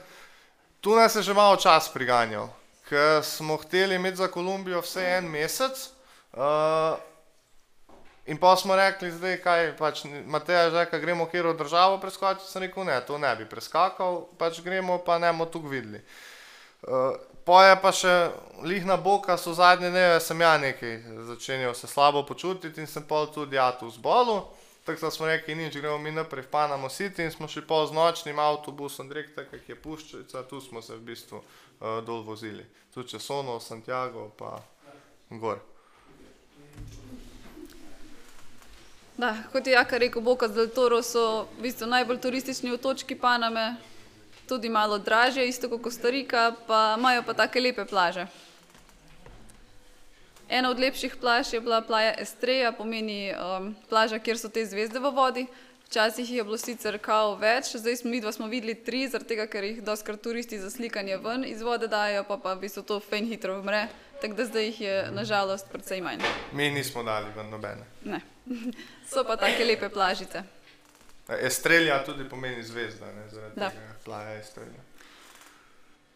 S3: tu nas je že malo čas priganjal, ker smo hteli imeti za Kolumbijo vse en mesec. Uh, In pa smo rekli, zdaj kaj, pač Mateja že rekel, gremo kjer v državo preskočiti, sem rekel, ne, to ne bi preskakal, pač gremo, pa ne bomo tu videli. Uh, pa je pa še lihna boka, so zadnje dneve, sem ja nekaj začenjal se slabo počutiti in sem pol tudi ja tu zbolu. Tako da smo rekli, nič, gremo mi naprej v Panamo City in smo šli pol z nočnim avtobusom, direkt tako, je puščica, tu smo se v bistvu uh, dol vozili. Tu čez Sono, Santiago, pa gor.
S4: Da, kot je Jaka rekel, Bocas del Toro so v bistvu najbolj turistični otočki Paname, tudi malo dražje, isto kot Kostarika, pa imajo pa take lepe plaže. Ena od lepših plaž je bila plaja Estreja, pomeni um, plaža, kjer so te zvezde v vodi. Včasih jih je bilo sicer kao več, zdaj smo, midva smo videli tri, zaradi tega, ker jih doskrat turisti za slikanje ven iz vode dajo, pa pa v bistvu to fejn hitro umre, tako da zdaj jih je nažalost precej manj.
S3: Mi nismo dali ven nobene.
S4: Ne. So pa take lepe plažice.
S3: Estrelja tudi pomeni zvezda, ne, zaradi
S4: Da.
S3: tega plaja Estrelja.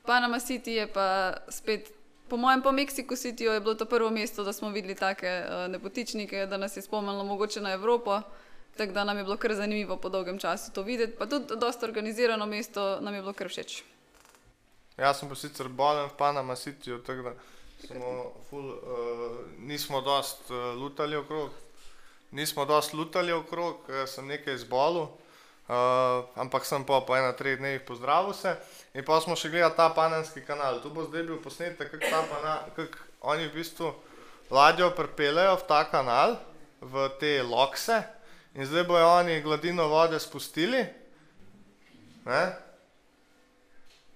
S4: Panama City je pa spet, po mojem, po Mexico Cityju je bilo to prvo mesto, da smo videli take uh, nepotičnike, da nas je spomnilo mogoče na Evropo. Tako da nam je bilo kar zanimivo po dolgem času to videti, pa tudi dosta organizirano mesto nam je bilo kar všeč.
S3: Jaz sem pa sicer bolen v Panama Cityju, tako da smo ful, uh, nismo dost uh, lutali okrog. Nismo dost lutali okrog, sem nekaj zbolel, uh, ampak sem pa po ena, treh dnevih pozdravil se. In pa smo še gledali ta panamski kanal. Tu bo zdaj bil posnetek, kako ta pana, kako oni v bistvu ladjo pripeljejo v ta kanal, v te lokse. In zdaj bojo oni gladino vode spustili, ne?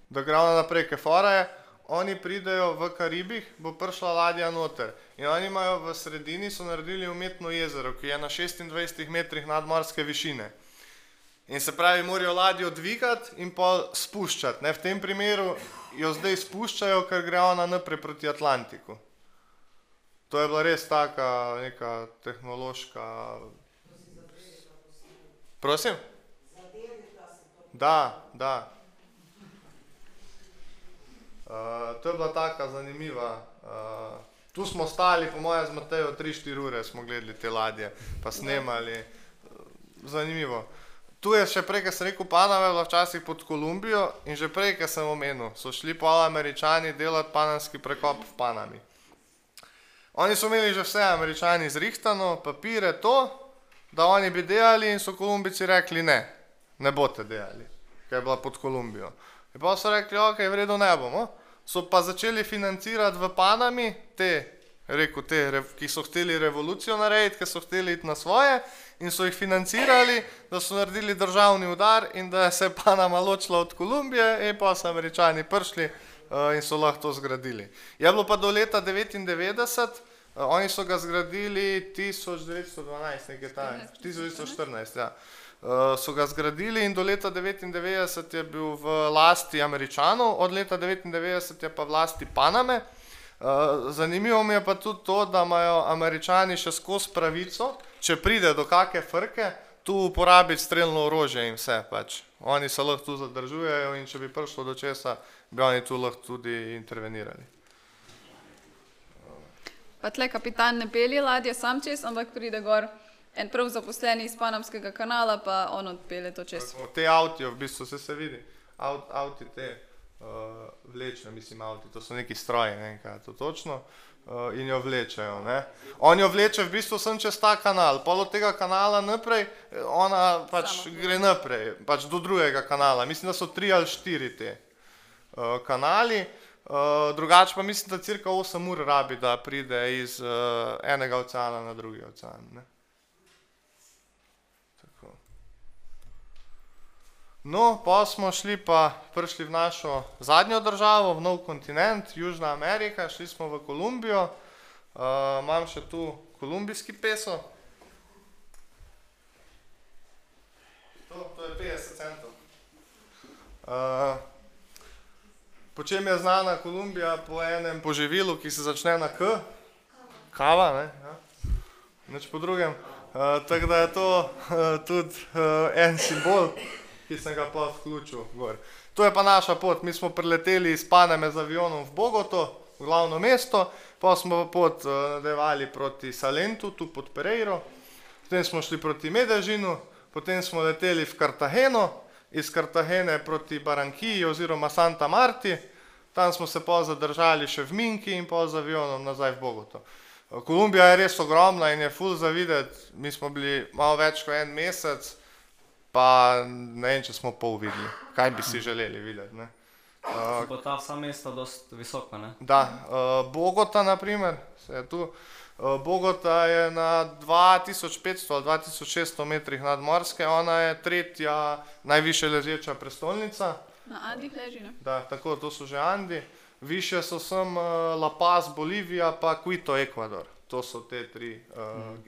S3: da gre naprej, ker fora je, oni pridejo v Karibih, bo prišla ladja noter. In oni imajo v sredini, so naredili umetno jezero, ki je na 26 metrih nadmorske višine. In se pravi, morajo ladjo dvigati in pa spuščati. Ne? V tem primeru jo zdaj spuščajo, ker gre ona naprej proti Atlantiku. To je bila res taka neka tehnološka. Prosim? Da, da. Uh, to je bila taka zanimiva. Uh, tu smo stali, po mojem, z Matejo 3-4 ure smo gledali te ladje, pa snemali. Uh, zanimivo. Tu je še prej, ki sem rekel, Panama je bila včasih pod Kolumbijo in že prej, ki sem omenil, so šli pol američani delati panamski prekop v Panami. Oni so imeli že vse američani zrihtano, papire to, da oni bi delali in so Kolumbici rekli ne, ne boste delali, ker je bila pod Kolumbijo. In pa so rekli, ok, v redu ne bomo. So pa začeli financirati v Panami te, rekel, te, ki so hteli revolucijo narediti, ki so hteli iti na svoje in so jih financirali, da so naredili državni udar in da se je Panama ločila od Kolumbije in pa so američani prišli uh, in so lahko to zgradili. Je bilo pa do leta 99, uh, oni so ga zgradili 1912, nekaj tam, 1914, ja. Uh, so ga zgradili in do leta 99 je bil v lasti Američanov, od leta 99 je pa v lasti Paname. Uh, zanimivo mi je pa tudi to, da imajo Američani še skozi pravico, če pride do kakšne frke, tu uporabiti streljno orožje in vse. Pač. Oni se lahko tu zadržujejo in če bi prišlo do česa, bi oni tu lahko tudi intervenirali.
S4: Pa tle kapitan ne pelje ladje sam čez, ampak pride gor en prav zaposleni iz Panamskega kanala, pa on odpelje to čez.
S3: Tako, Te avtijo, v bistvu se, se vidi, Aut, avti te uh, vlečejo, mislim, avti, to so neki stroji, ne vem kaj je to točno. Uh, in jo vlečejo. Ne? On jo vleče v bistvu sem čez ta kanal, pol od tega kanala naprej, eh, ona pač
S4: Sama
S3: gre naprej, pač do drugega kanala. Mislim, da so tri ali štiri te. uh, kanali. Uh, drugače pa mislim, da cirka 8 ur rabi, da pride iz uh, enega oceana na drugi ocean. Ne? Tako. No, pa smo šli pa prišli v našo zadnjo državo, v nov kontinent, Južna Amerika, šli smo v Kolumbijo. Uh, imam še tu kolumbijski peso. To, to je 50 centov. Uh, po čem je znana Kolumbija? Po enem poživilu, ki se začne na K, kava, ne? Ja. Nič po drugem. Uh, tako da je to uh, tudi uh, en simbol, ki sem ga pa vključil gor. To je pa naša pot. Mi smo prileteli iz Paname z avionom v Bogoto, v glavno mesto, pa smo pot uh, nadaljevali proti Salentu, tu pod Pereiro, potem smo šli proti Medežinu, potem smo leteli v Kartageno, iz Kartagene proti Barankiji oziroma Santa Marti, tam smo se pa zadržali še v Minki in pa z avionom nazaj v Bogoto. Kolumbija je res ogromna in je full za videti, mi smo bili malo več kot en mesec, pa ne vem, če smo pol videli, kaj bi si želeli videti. Ne? Uh,
S5: Pa ta vsa mesta dosti visoka, ne?
S3: Da, uh, Bogota, naprimer, se je tu. Uh, Bogota je na 2500 ali 2600 metrih nadmorske, ona je tretja najviše ležeča prestolnica.
S4: Na Andih leži, ne?
S3: Da, tako, to so že Andi. Više so sem uh, La Paz, Bolivija, pa Quito, Ekvador. To so te tri,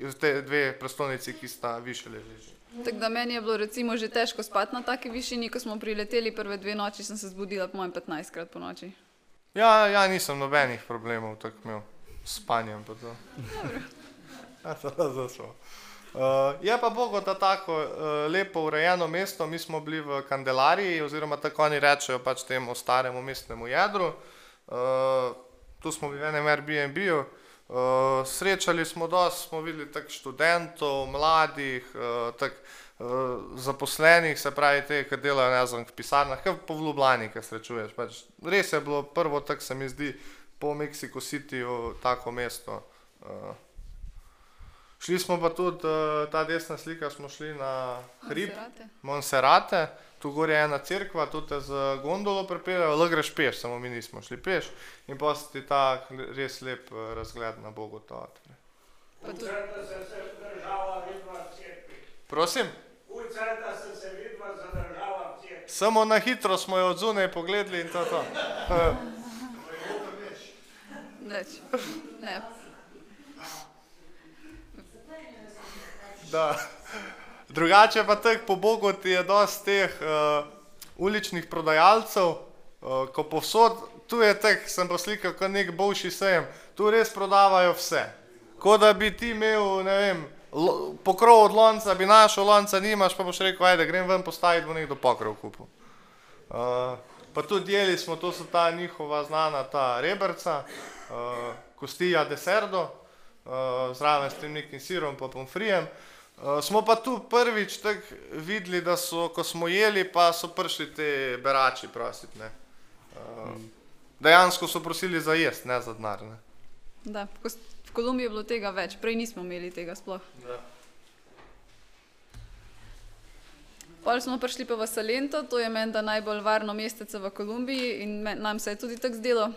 S3: uh, te dve prestolnici, ki sta više ležeči.
S4: Tako da meni je bilo recimo že težko spati na taki višini, ko smo prileteli prve dve noči, sem se zbudila po mojem 15 krat po noči.
S3: Ja, ja, nisem nobenih problemov tako imel s spanjem. Ja, to je za šlo. Uh, je pa Bogota tako uh, lepo urejeno mesto, mi smo bili v Kandelariji, oziroma tako oni rečejo pač temu staremu mestnemu jedru. Uh, tu smo bili v enem Airbnb-ju, uh, srečali smo dosti, smo videli tak študentov, mladih, uh, tak, uh, zaposlenih, se pravi te, ki delajo ne znam, v pisarnah, kot po Ljubljani, ki srečuješ. Pač, res je bilo prvo, tako se mi zdi, po Mexico Cityju, tako mesto. Uh, Šli smo pa tudi, uh, ta desna slika, smo šli na hrib
S4: Monserrate.
S3: Monserrate, tu gor je ena cerkva, tu te z gondolo pripeljejo, lahko greš peš, samo mi nismo šli peš in pa se ti ta res lep eh, razgled na Bogoto odpre.
S4: Pa tudi,
S6: Uceta se se država vidva v cerkvi.
S3: Prosim, samo na hitro smo jo od zunaj pogledali in to je to. Eh,
S4: neč. Ne.
S3: Da. Drugače pa tako po Bogoti je dosti teh uh, uličnih prodajalcev, uh, ko povsod, tu je tek, sem pa slikal kot nek boljši sejem, tu res prodavajo vse. Ko da bi ti imel, ne vem, lo, pokrov od lonca, bi našel lonca, nimaš, pa boš rekel, ajde, grem ven postaviti, bo nekdo pokrov kupil. Uh, pa tudi jeli smo, to so ta njihova znana ta rebrca, uh, kostija deserdo, uh, zraven s tem nekim sirom pa pomfrijem. Uh, smo pa tu prvič tako videli, da so, ko smo jeli, pa so prišli te berači prositi. ne. Uh, dejansko so prosili za jesti, ne za denar. ne.
S4: Da, v Kolumbiji je bilo tega več, prej nismo imeli tega sploh. Pol smo prišli pa v Salento, to je menda najbolj varno mestece v Kolumbiji in me, nam se je tudi tako zdelo.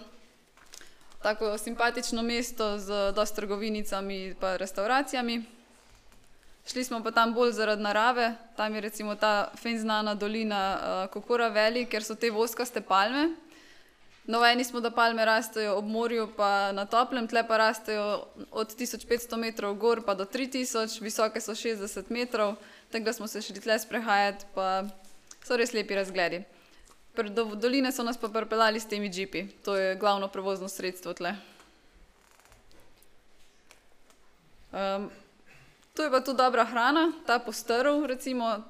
S4: Tako simpatično mesto z dosti trgovinicami in restauracijami. Šli smo pa tam bolj zaradi narave, tam je recimo ta fen znana dolina uh, Kokora Valley, kjer so te voskaste palme. No, eni smo, da palme rastejo ob morju, pa na toplem, tle pa rastejo od 1500 metrov gor pa do 3000, visoke so 60 metrov, tako da smo se šli tle sprehajati, pa so res lepi razgledi. Do doline so nas pa pripeljali s temi džipi, to je glavno prevozno sredstvo tle. Um, tu je pa tudi dobra hrana, ta postrv, recimo,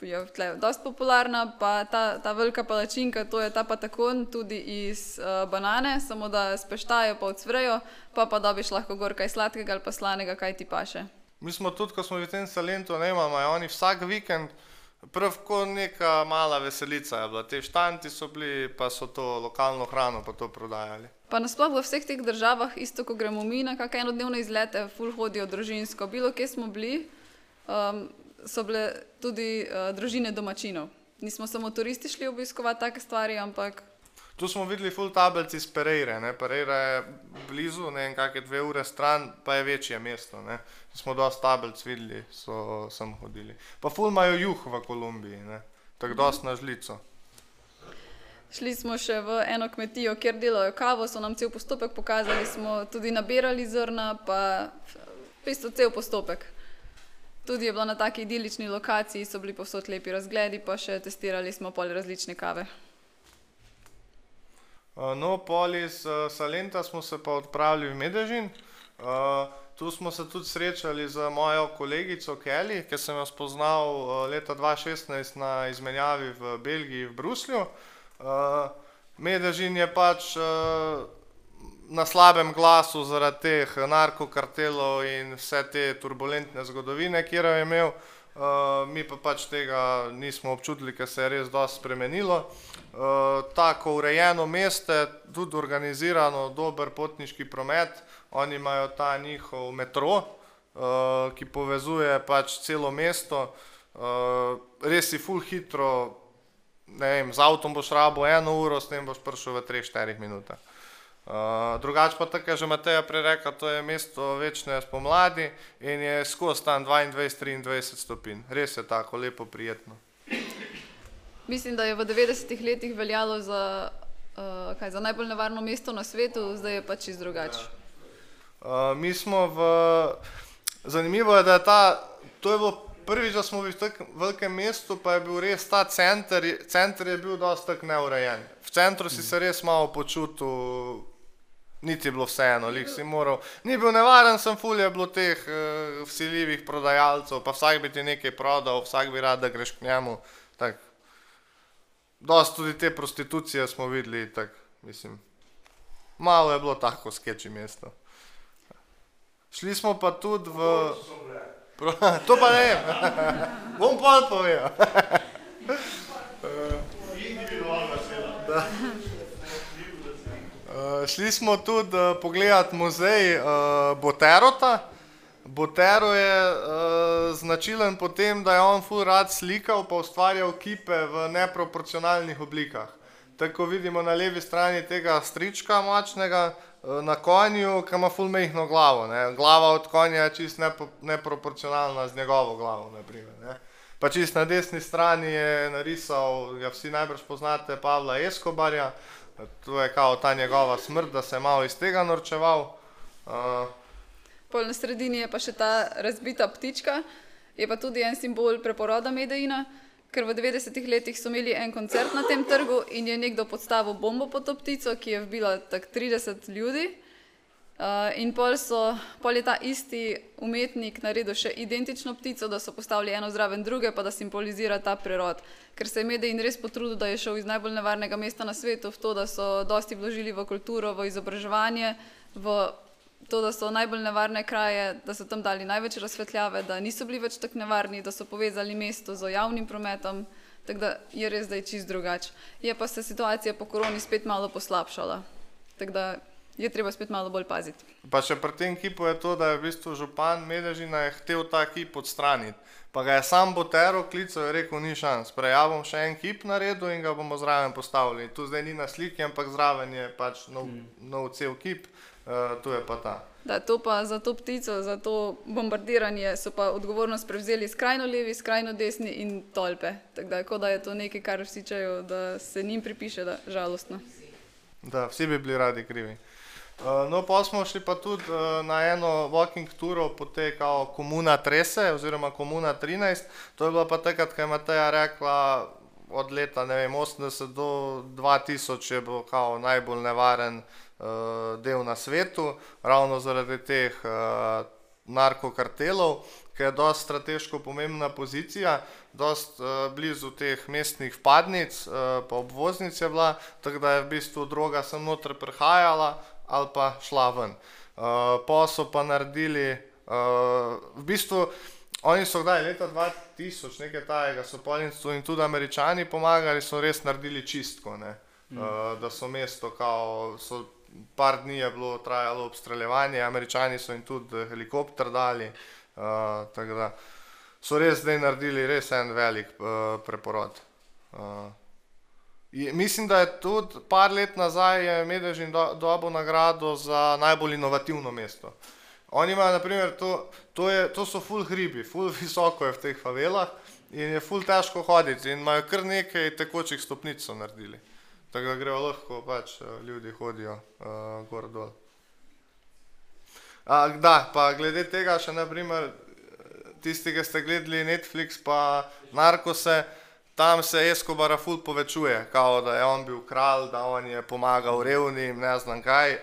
S4: je tle dosti popularna, pa ta, ta velika palačinka, to je ta patakon tudi iz uh, banane, samo da speštajo pa odsvrejo, pa pa dobiš lahko gor kaj sladkega ali pa slanega, kaj ti paše.
S3: Mi smo tudi, ko smo v tem Salentu, ne imamo, oni vsak vikend, prav kot neka mala veselica je bila. Te štanti so bili, pa so to lokalno hrano pa to prodajali.
S4: Pa nasploh v vseh teh državah, isto ko gremo mi na kakšne enodnevne izlete, ful hodijo družinsko. Bilo kje smo bili, um, so bile tudi uh, družine domačinov. Nismo samo turisti šli obiskovati take stvari, ampak
S3: Tu smo videli full tabelci iz Pereire, ne? Pereira je blizu, ne vem, kakšne dve ure stran, pa je večje mesto, ne. Smo dosti tabelc videli, so sem hodili. Pa full imajo juh v Kolumbiji, ne. Tako dosti na žlico.
S4: Šli smo še v eno kmetijo, kjer delajo kavo, so nam cel postopek pokazali, smo tudi nabirali zrna, pa v bistvu cel postopek. Tudi je bilo na taki idilični lokaciji, so bili povsod lepi razgledi, pa še testirali smo pol različne kave.
S3: No, pol iz uh, Salenta smo se pa odpravili v Medežin. Tu smo se tudi srečali z mojo kolegico Kelly, ki sem jo spoznal uh, leta 2016 na izmenjavi v Belgiji, v Bruslju. Uh, Medežin je pač uh, na slabem glasu zaradi teh narkokartelov in vse te turbulentne zgodovine, ki jo je imel. Uh, mi pa pač tega nismo občutili, ker se je res dosti spremenilo. Uh, tako urejeno mesto, tudi organizirano, dober potniški promet. Oni imajo ta njihov metro, uh, ki povezuje pač celo mesto. Uh, res si full hitro, vem, z avtom boš rabo eno uro, s tem boš prišel v 3-4 minutah. Uh, drugače pa tako je že Mateja prej rekla, to je mesto večne spomladi in je skozi tam 22-23 stopinj. Res je tako lepo, prijetno.
S4: Mislim, da je v 90-ih letih veljalo za, uh, kaj, za najbolj nevarno mesto na svetu, zdaj je pač čist drugače.
S3: Uh, mi smo v. Zanimivo je, da je ta. To je bilo prvič, da smo bili v tako velikem mestu, pa je bil res ta center. Center je bil dosti tako neurejen. V centru si se res malo počutil, niti bilo vseeno, lik si moral. Ni bil nevaren, sem ful je bilo teh uh, vsiljivih prodajalcev, pa vsak bi ti nekaj prodal, vsak bi rad, da greš k njemu. Tak. Dosti tudi te prostitucije smo videli, tak, mislim. Malo je bilo tako skeči mesto. Šli smo pa tudi v. Pro, to pa ne. Bom pa povedal. Da. Uh, šli smo tudi uh, pogledat muzej uh, Boterota. Botero je uh, značilen po tem, da je on ful rad slikal pa ustvarjal kipe v neproporcionalnih oblikah. Tako vidimo na levi strani tega strička močnega uh, na konju, ki ima ful mehno glavo. Ne. Glava od konja je čist nepo, neproporcionalna z njegovo glavo. Naprimer, ne. Pa čist na desni strani je narisal, ga vsi najbrž poznate, Pavla Escobarja. To je kao ta njegova smrt, da se je malo iz tega norčeval. Uh,
S4: Pol na sredini je pa še ta razbita ptička, je pa tudi en simbol preporoda Medejina, ker v 90-ih letih so imeli en koncert na tem trgu in je nekdo podstavil bombo pod to ptico, ki je vbila tak 30 ljudi. Uh, in pol, so, pol je ta isti umetnik naredil še identično ptico, da so postavili eno zraven druge, pa da simbolizira ta prerod. Ker se je Medejin res potrudil, da je šel iz najbolj nevarnega mesta na svetu v to, da so dosti vložili v kulturo, v izobraževanje, v to, da so najbolj nevarne kraje, da so tam dali največ razsvetljave, da niso bili več tako nevarni, da so povezali mesto z javnim prometom, tako da je res zdaj čist drugače. Je pa se situacija po koroni spet malo poslabšala, tako da je treba spet malo bolj paziti.
S3: Pa še pri tem kipu je to, da je v bistvu župan Medežina je hotel ta kip odstraniti. Pa ga je sam Botero klical in rekel, ni šans. Prej ja bom še en kip naredil in ga bomo zraven postavili. Tu zdaj ni na sliki, ampak zraven je pač nov, nov cel kip, uh, tu je pa ta.
S4: Da, to pa za to ptico, za to bombardiranje so pa odgovornost prevzeli skrajno levi, skrajno desni in tolpe. Tako da, kot da je to nekaj, kar vsi čejo, da se njim pripiše, da žalostno.
S3: Da, vsi bi bili radi krivi. Uh, no, pa smo šli pa tudi uh, na eno walking turo po tej kao komuna Trese oziroma komuna 13. To je bila pa takrat, ko je Mateja rekla, od leta vem, 80 do 2000 je bil kao najbolj nevaren uh, del na svetu, ravno zaradi teh uh, narkokartelov, ki je dosti strateško pomembna pozicija, dosti uh, blizu teh mestnih vpadnic, uh, pa obvoznic je bila, tako da je v bistvu droga sem noter prihajala ali pa šla ven. Uh, pa so pa naredili, uh, v bistvu oni so kdaj, leta 2000, nekaj tajega, so polnicu in tudi američani pomagali, so res naredili čistko, ne. Uh, da so mesto kao, so par dni je bilo trajalo obstreljevanje, američani so jim tudi helikopter dali, uh, tako da so res zdaj naredili res en velik uh, preporod. Uh, Je, mislim, da je tudi par let nazaj Medežin do, dobil nagrado za najbolj inovativno mesto. Oni imajo, naprimer, to, to, je, to so full hribi, full visoko je v teh favelah in je full težko hoditi in imajo kar nekaj tekočih stopnic so naredili. Tako da grejo lahko, pač eh, ljudje hodijo uh, gor dol. Da, pa glede tega še naprimer, tisti, ki ste gledali Netflix pa Narkose, tam se Escobar ful povečuje, kao da je on bil kralj, da on je pomagal revnim, ne znam kaj.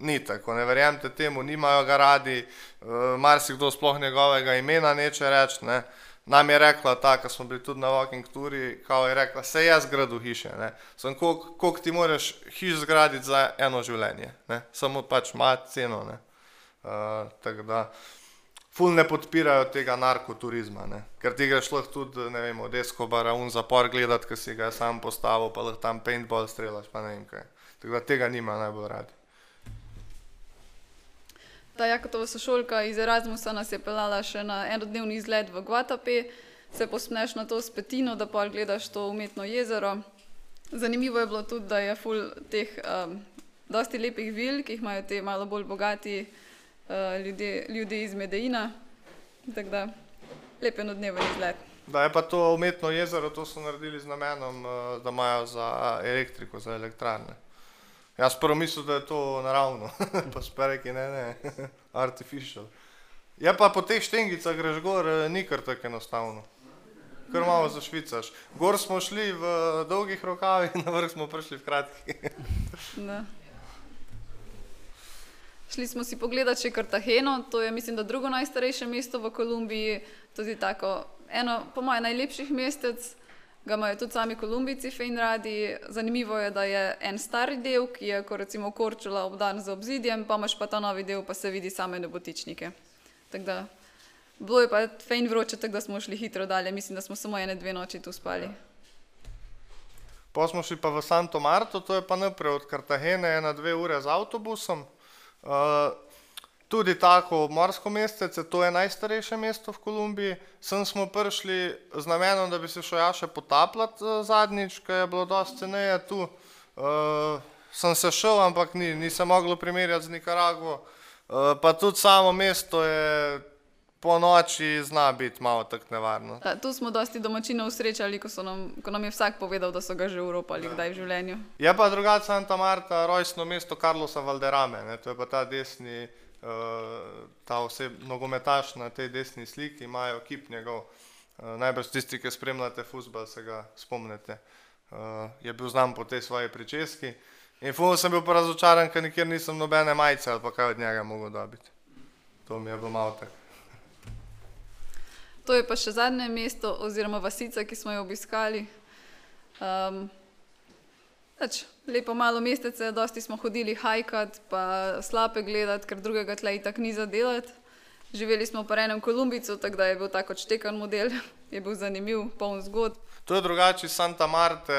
S3: Ni tako, ne verjamete temu, nimajo ga radi, uh, marsikdo sploh njegovega imena neče reči. Ne. Nam je rekla ta, ko smo bili tudi na walking turi, kao je rekla, se jaz zgradu hiše, ne. Sem, koliko ti moraš hiš zgraditi za eno življenje, ne. Samo pač ima ceno, ne. Uh, tako da, ful ne podpirajo tega narkoturizma, ne. ker ti greš lahko tudi, ne vem, od Escobara un zapor gledati, ki si ga sam postavil, pa lahko tam paintball strelaš, pa ne vem kaj. Tako da tega nima najbolj radi.
S4: Ta Jakotova sošolka iz Erasmusa nas je pelala še na enodnevni izlet v Guatape, se posmeš na to spetino, da pa gledaš to umetno jezero. Zanimivo je bilo tudi, da je ful teh um, dosti lepih vil, ki jih imajo te malo bolj bogati uh, ljudje, ljudje iz Medeina. Tako da lep enodneven izlet.
S3: Da je pa to umetno jezero, to so naredili z namenom, eh, da imajo za elektriko, za elektrarne. Jaz prvo mislil, da je to naravno, pa spereki ne, ne, artificial. Je pa po teh štengicah greš gor, eh, ni kar tako enostavno. Kar malo zašvicaš. Gor smo šli v dolgih rokavih, na vrh smo prišli v kratkih.
S4: Šli smo si pogledati še Kartageno, to je mislim, da drugo najstarejše mesto v Kolumbiji, tudi tako eno, po mojem, najlepših mestec, ga imajo tudi sami Kolumbijci fejn radi. Zanimivo je, da je en stari del, ki je kot recimo Korčula obdan z obzidjem, pa imaš pa ta novi del, pa se vidi same nebotičnike. Tako da bilo je pa fejn vroče, tako da smo šli hitro dalje, mislim, da smo samo ene dve noči tu spali.
S3: Pa smo šli pa v Santo Marto, to je pa naprej od Kartagene, ena dve ure z avtobusom. Uh, tudi tako morsko mestece, to je najstarejše mesto v Kolumbiji. Sem smo prišli z namenom, da bi se šel ja še potapljati uh, zadnjič, ker je bilo dosti ceneje tu. Uh, sem se šel, ampak ni, nisem mogel primerjati z Nikaragvo. Uh, pa tudi samo mesto je po noči zna biti malo tako nevarno.
S4: Da, tu smo dosti domačinov srečali, ko, nam, ko nam je vsak povedal, da so ga že uropali kdaj v življenju.
S3: Je pa drugače Santa Marta, rojstno mesto Carlosa Valderame, ne? to je pa ta desni, ta oseb, nogometaš na tej desni sliki, imajo kip njegov. Uh, najbrž tisti, ki spremljate futbol, se ga spomnite. Uh, je bil znan po tej svoji pričeski. In ful sem bil pa razočaran, ker nikjer nisem nobene majice ali pa kaj od njega mogel dobiti. To mi je bilo malo tako.
S4: To je pa še zadnje mesto, oziroma vasica, ki smo jo obiskali. Um, Pač, lepo malo mestece, dosti smo hodili hajkat, pa slape gledati, ker drugega tle itak ni za delati. Živeli smo pa v enem Kolumbicu, tako da je bil tako odštekan model, je bil zanimiv, poln zgodb.
S3: To je drugače Santa Marte,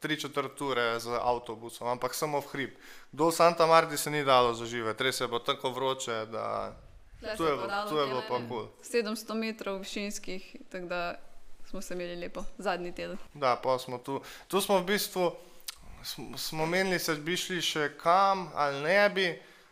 S3: tri četrt ure z avtobusom, ampak samo v hrib. Do Santa Marti se ni dalo zaživeti, res je bilo tako vroče, da tu je, tu je bilo pa
S4: vem,
S3: kul.
S4: 700 metrov višinskih, tako da smo se imeli lepo, zadnji teden.
S3: Da, pa smo tu. Tu smo v bistvu, smo, menili, se bi šli še kam ali ne bi,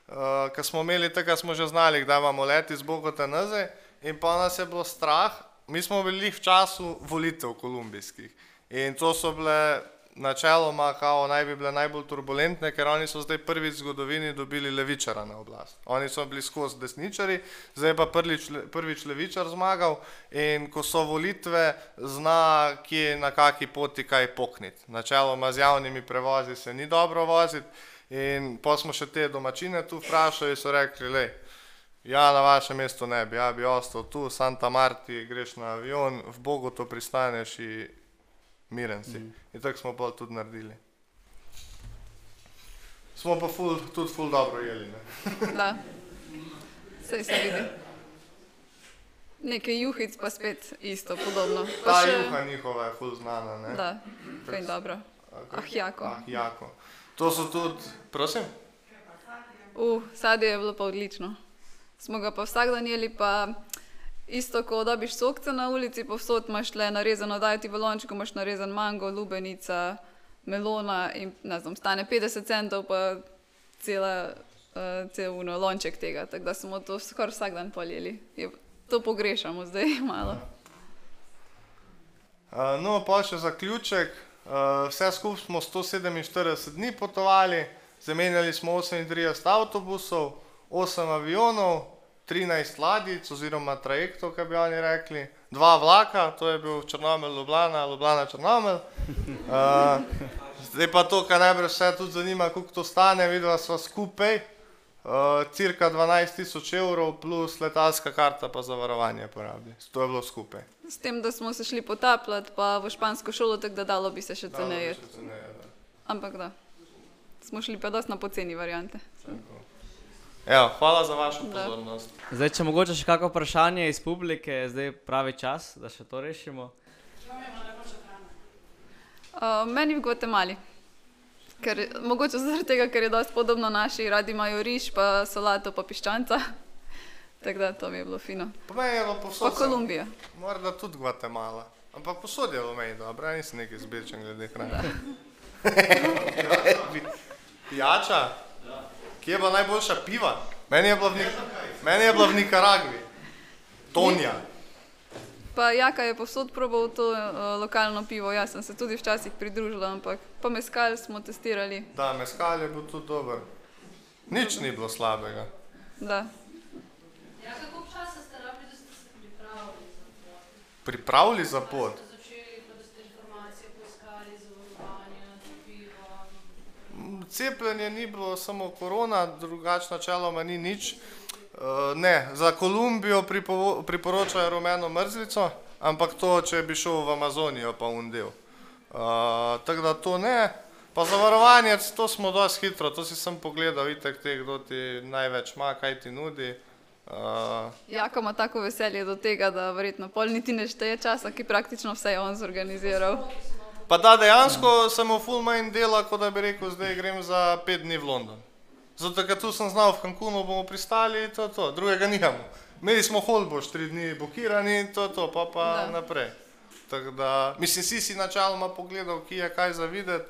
S3: uh, ker smo imeli tega, smo že znali, kdaj imamo leti z Bogota nazaj in pa nas je bilo strah. Mi smo bili v času volitev kolumbijskih in to so bile načeloma, kao naj bi bile najbolj turbulentne, ker oni so zdaj prvič v zgodovini dobili levičara na oblast. Oni so bili skozi desničari, zdaj pa prvič, prvič levičar zmagal in ko so volitve, zna kje na kaki poti kaj pokniti. Načeloma z javnimi prevozi se ni dobro voziti in pa smo še te domačine tu vprašali, so rekli, le. Ja, na vašem mestu ne bi, ja bi ostal tu, Santa Marti, greš na avion, v Bogu to pristaneš in miren si. Mm. In tako smo pa tudi naredili. Smo pa ful, tudi ful dobro jeli. Ne?
S4: Da, sej se vidi. Nekaj juhic pa spet isto, podobno. Pa
S3: Ta
S4: še-
S3: juha njihova je ful znana. Ne?
S4: Da, kaj dobro. Ah, jako.
S3: Ah, jako. To so tudi, prosim?
S4: Uh, sadje je bilo pa odlično. Smo ga pa vsak dan jeli, pa isto, ko dobiš sokce na ulici, povsod imaš le narezano, dajo ti v lončku, imaš narezan mango, lubenica, melona in ne znam, stane 50 centov, pa cela, uh, cel uno, lonček tega. Tako da smo to skoraj vsak dan poljeli. Je, to pogrešamo zdaj malo.
S3: Uh, no, pa še zaključek. Uh, vse skupaj smo 147 dni potovali, zamenjali smo 38 avtobusov, 8 avionov, 13 ladic oziroma trajektov, kaj bi oni rekli, dva vlaka, to je bil Črnomelj, Ljubljana, Ljubljana, Črnomelj. Uh, zdaj pa to, kar najbrž vse tudi zanima, koliko to stane, videla sva skupaj, uh, cirka 12 tisoč evrov plus letalska karta pa zavarovanje porabi. To je bilo skupaj.
S4: S tem, da smo se šli potapljati, pa v špansko šolo, tako da dalo bi se še ceneje. Ampak da, smo šli pa dosti na poceni variante.
S3: Evo, hvala za vašo
S4: Da.
S3: pozornost.
S5: Zdaj, če mogoče še kakšno vprašanje iz publike, je zdaj pravi čas, da še to rešimo.
S4: Uh, meni v Gvatemali. Ker, mogoče zaradi tega, ker je dosti podobno naši, radi imajo riž, pa solato, pa piščanca. Tako da to mi je bilo fino.
S3: Po meni je bilo
S4: Pa
S3: povsod. sem-
S4: Kolumbija.
S3: Morda tudi Gvatemala. Ampak posod je v meni dobro, nisem neki zbirčen glede hrane. Pijača? Kje je bila najboljša piva? Meni je bila v, Nik meni je bila v Nikaragvi. Tonja.
S4: Pa Jaka je povsod probal to uh, lokalno pivo, jaz sem se tudi včasih pridružila, ampak pa meskal smo testirali.
S3: Da, meskal je bil tudi dober. Nič ni bilo slabega.
S4: Da.
S7: Ja, kako časa ste rabili, da ste se pripravili za to?
S3: Pripravili za pot.
S7: Ste začeli, pa da ste informacije poiskali, zavarovanje, cepiva.
S3: Cepljenje ni bilo samo korona, drugače načeloma ni nič. Uh, ne, za Kolumbijo priporočajo rumeno mrzlico, ampak to, če bi šel v Amazonijo, pa undel. Uh, tako da to ne. Pa zavarovanje, to smo dosti hitro, to si sem pogledal, itek te, kdo ti največ ima, kaj ti nudi. Uh,
S4: Jaka ima tako veselje do tega, da verjetno pol niti ne šteje časa, ki praktično vse je on zorganiziral.
S3: Pa da dejansko sem v full manj dela, kot da bi rekel, zdaj grem za pet dni v London. Zato, ker tu sem znal, v Cancunu bomo pristali, to je to, drugega nimamo. Imeli smo holboš, tri dni blokirani, to je to, pa pa
S4: Da.
S3: naprej. Tako da, mislim, si si načeloma pogledal, ki je kaj za videti.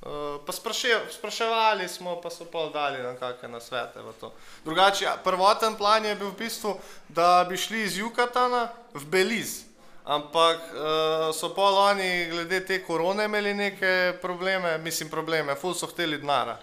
S3: Uh, pa spraše, spraševali smo, pa so pol dali na kakšne nasvete v to. Drugače, ja, prvoten plan je bil v bistvu, da bi šli iz Jukatana v Belize. Ampak uh, so pol oni glede te korone imeli neke probleme, mislim probleme, ful so hteli denara.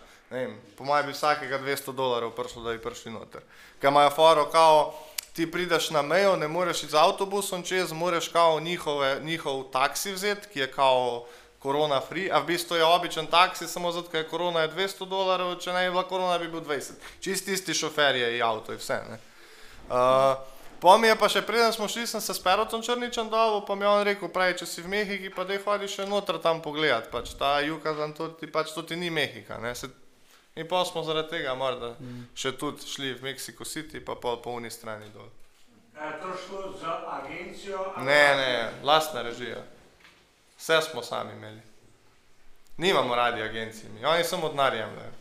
S3: Po mojem bi vsakega 200 dolarjev prišlo, da bi prišli noter. Ker imajo foro, kao, ti prideš na mejo, ne moreš iti z avtobusom čez, moraš kao njihove, njihov taksi vzeti, ki je kao korona free, a v bistvu je običen taksi, samo zato, ker je korona je 200 dolarjev, če ne bi bila korona, bi bil 20. Čist isti šofer je in avto in vse. Ne? Uh, Po mi je pa še preden smo šli, sem se s Perotom Črničem dol, pa mi je on rekel, pravi, če si v Mehiki, pa dej hodi še noter tam pogledat, pač ta Jukatan, to ti, pač to ti ni Mehika, ne, se, in pa smo zaradi tega morda še tudi šli v Mexico City, pa pol po uni strani dol.
S6: Je to šlo za agencijo?
S3: Ne, ne, lastna režija. Vse smo sami imeli. Nimamo radi agencij, mi. oni samo denar jemljejo.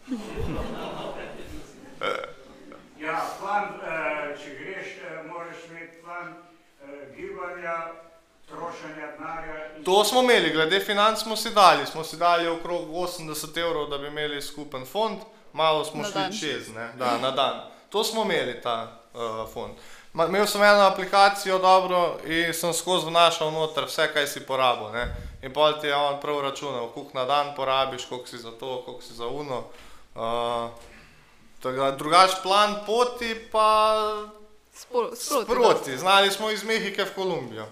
S6: Ja, plan, eh, če greš, eh, moraš imeti plan eh, gibanja, trošenja denarja. in-
S3: To smo imeli, glede financ smo si dali, smo si dali okrog 80 evrov, da bi imeli skupen fond, malo smo
S4: Na
S3: šli
S4: dan.
S3: čez, ne, da, na dan. To smo imeli, ta uh, fond. Ma, imel sem eno aplikacijo dobro in sem skozi vnašal noter vse, kaj si porabil. Ne. In pol ti je on prav računal, koliko na dan porabiš, koliko si za to, koliko si za uno. Uh, drugač plan poti pa
S4: Spro, sproti.
S3: znali smo iz Mehike v Kolumbijo,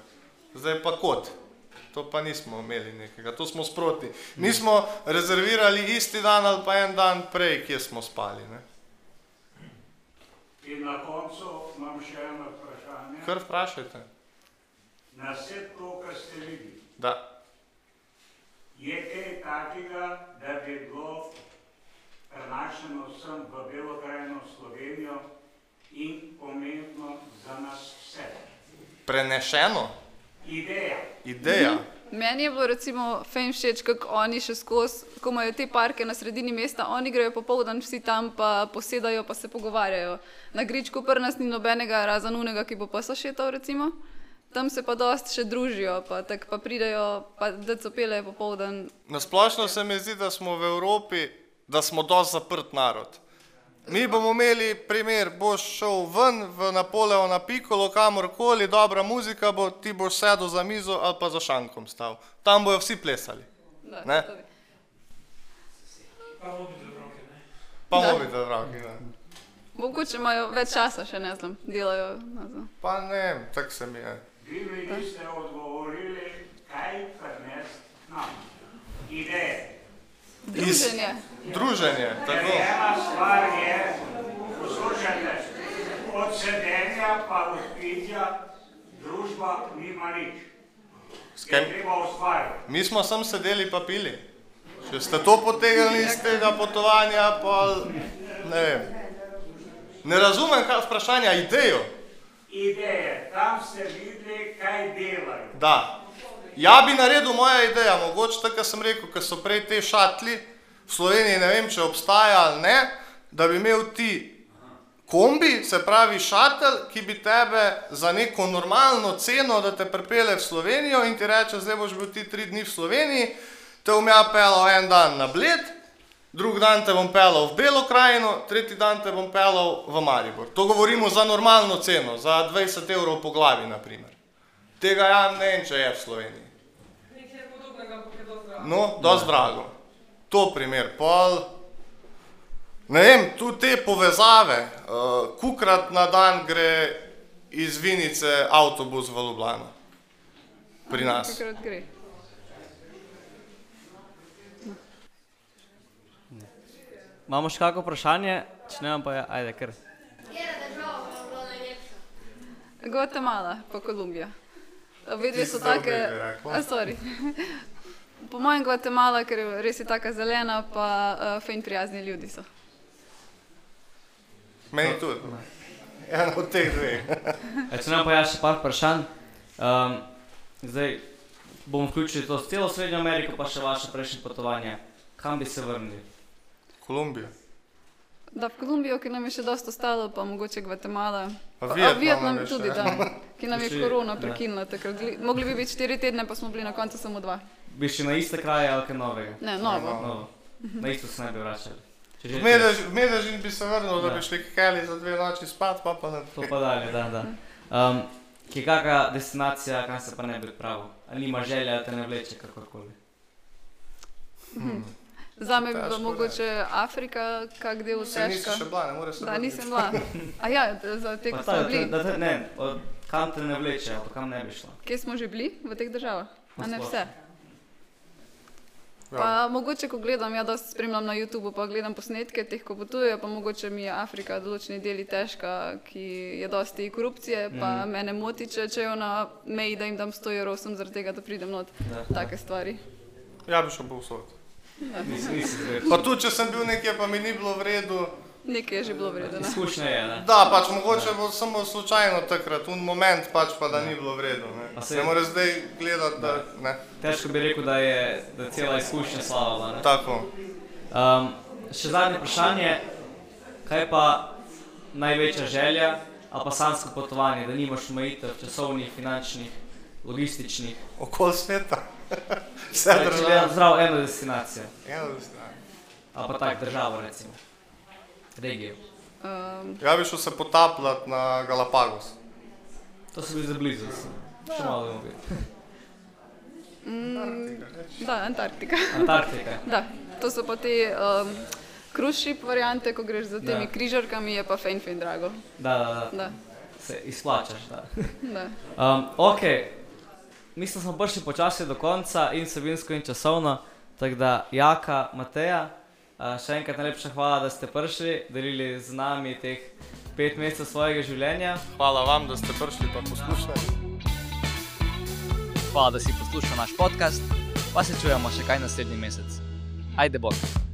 S3: zdaj pa kot. To pa nismo imeli nekega, to smo sproti. Nismo rezervirali isti dan ali pa en dan prej, kje smo spali. Ne?
S6: In na koncu imam še eno vprašanje.
S3: Kar vprašajte.
S6: Na vse to, kar ste videli,
S3: Da.
S6: je kaj takega, da bi bilo prenašeno sem v Belo krajino Slovenijo in pomembno za nas vse.
S3: Prenešeno,
S6: Ideja.
S3: ideja.
S4: Meni je bilo recimo fajn všeč, kako oni še skozi, ko imajo te parke na sredini mesta, oni grejo popoldan vsi tam, pa posedajo, pa se pogovarjajo. Na gričku pri nas ni nobenega razen unega, ki bo pa sašetal recimo. tam se pa dost še družijo, pa, tak, pa pridejo, pa pele popoldan.
S3: Nasplošno se mi zdi, da smo v Evropi, da smo dosti zaprt narod. Mi bomo imeli primer, boš šel ven v Napoleona Piccolo, kamorkoli, dobra muzika bo, ti boš sedel za mizo ali pa za šankom stal. Tam bojo vsi plesali.
S4: Da,
S3: Ne?
S4: to bi.
S3: Pa
S4: Da.
S3: mobi da roki. Ne.
S4: Mogoče imajo več časa še, ne znam, delajo. Ne znam.
S3: Pa ne, tako se mi je.
S6: Vi mi niste odgovorili, kaj prinesti nam. Ideje.
S4: Druženje.
S3: Druženje,
S6: Ker
S3: tako.
S6: ena stvar je, poslušajte, od sedenja pa od pitja družba nima nič.
S3: Mi smo sem sedeli pa pili. Če ste to potegnili iz tega potovanja, pa ne vem. Ne razumem, kaj vprašanja, idejo.
S6: Ideje, tam ste videli, kaj delajo.
S3: Da. Ja bi naredil moja ideja, mogoče tako, kot sem rekel, ker so prej te šatli v Sloveniji, ne vem, če obstaja ali ne, da bi imel ti kombi, se pravi šatel, ki bi tebe za neko normalno ceno, da te pripelje v Slovenijo in ti reče, zdaj boš bil ti tri dni v Sloveniji, te bom ja pelal en dan na Bled, drug dan te bom pelal v Belo krajino, tretji dan te bom pelal v Maribor. To govorimo za normalno ceno, za 20 evrov po glavi, naprimer. Tega ja ne vem, če je v Sloveniji. No, dosti drago. To primer. Pol, ne vem, tu te povezave, uh, kukrat na dan gre iz Vinice avtobus v Ljubljano. Pri nas.
S4: Takrat gre.
S5: Imamo še kakšno vprašanje, če ne, pa je, ajde, ker.
S4: Gvatemala, pa Kolumbija.
S3: Ti
S4: so take. A, sorry. Po mojem Gvatemala, ker je res je taka zelena, pa uh, fejn prijazni ljudi so.
S3: Meni tudi. En od teh dveh.
S5: Če ne, pa je še par vprašanj. Um, zdaj bomo vključili to celo Srednjo Ameriko, pa še vaše prejšnje potovanje. Kam bi se vrnili?
S3: Kolumbija.
S4: Da, v Kolumbijo, ki nam je še dosta ostalo, pa mogoče Gvatemala.
S3: Pa
S4: Pa-
S3: Vietnam
S4: a, Vietnam
S3: nam
S4: tudi, da. Ki nam je korona
S5: ja.
S4: prekinila. takrat. Gli- Mogli bi biti štiri tedne, pa smo bili na koncu samo dva.
S5: Bi šli na iste kraje ali kaj novega?
S4: Ne, novo.
S5: Novo. Na isto se ne bi vračali.
S3: Medežin bi se vrnil, da
S5: Ja.
S3: bi šli keli za dve noči spat, pa pa ne.
S5: To pa dalje, da, da. Um, ki je kakšna destinacija, kam se pa ne bi odpravil? Ali nima želje, ali te ne vleče kakorkoli?
S4: Za me bi bila mogoče Afrika, kak del
S3: Se nisi
S4: težka.
S3: še bila, ne moreš se
S4: Da, nisem bila. A ja, za te,
S5: ta,
S4: smo
S5: da,
S4: bili.
S5: da, da, ne, od, kam te ne vleče, pa kam ne bi šla?
S4: Kje smo že bili v teh državah? A ne vse.
S3: Ja.
S4: Pa mogoče, ko gledam, ja, dosti spremljam na YouTubu, pa gledam posnetke teh, ko potujejo, pa mogoče mi je Afrika določeni deli težka, ki je dosti korupcije, pa mm. mene moti, če, jo na meji, da jim dam 100 evrov, sem zaradi tega, da pridem not.
S5: Da.
S4: Take stvari.
S3: Ja bi šel povsod.
S5: Zver.
S3: Pa tudi, če sem bil nekje, pa mi ni bilo v redu.
S4: Nekaj je že bilo vredno.
S5: Izkušnja je, ne?
S3: Da, pač mogoče bo samo slučajno takrat, un moment pač pa, da ni bilo v redu. Ne,
S5: saj-
S3: ne more zdaj gledati, da ne.
S5: Težko bi rekel, da je da je cela izkušnja slava. Ne?
S3: Tako.
S5: Um, še zadnje vprašanje. Kaj pa največja želja ali pa sansko potovanje, da nimaš omejitev časovnih, finančnih, logističnih?
S3: Okol sveta. Vse države.
S5: zdrav eno destinacijo
S3: Eno stran.
S5: ali pa tak državo recimo. Regijo.
S4: Um,
S3: Ja bi šel se potapljati na Galapagos.
S5: To so bili za blizu. Še malo bomo bili.
S4: da, Antarktika.
S5: Antarktika.
S4: da, to so pa te um, cruise ship variante, ko greš za temi
S5: Da.
S4: križarkami, je pa fejn, fejn drago.
S5: Da, da, da.
S4: Da,
S5: Se izplačaš. Da.
S4: da.
S5: Um, ok, mislim, da smo prišli počasi do konca in vsebinsko in časovno. Tako da, Jaka, Mateja, uh, še enkrat najlepša hvala, da ste prišli, delili z nami teh pet mesecev svojega življenja.
S3: Hvala vam, da ste prišli pa poslušali.
S1: Hvala, da si poslušal naš podcast, pa se čujemo še kaj naslednji mesec. Ajde, bog.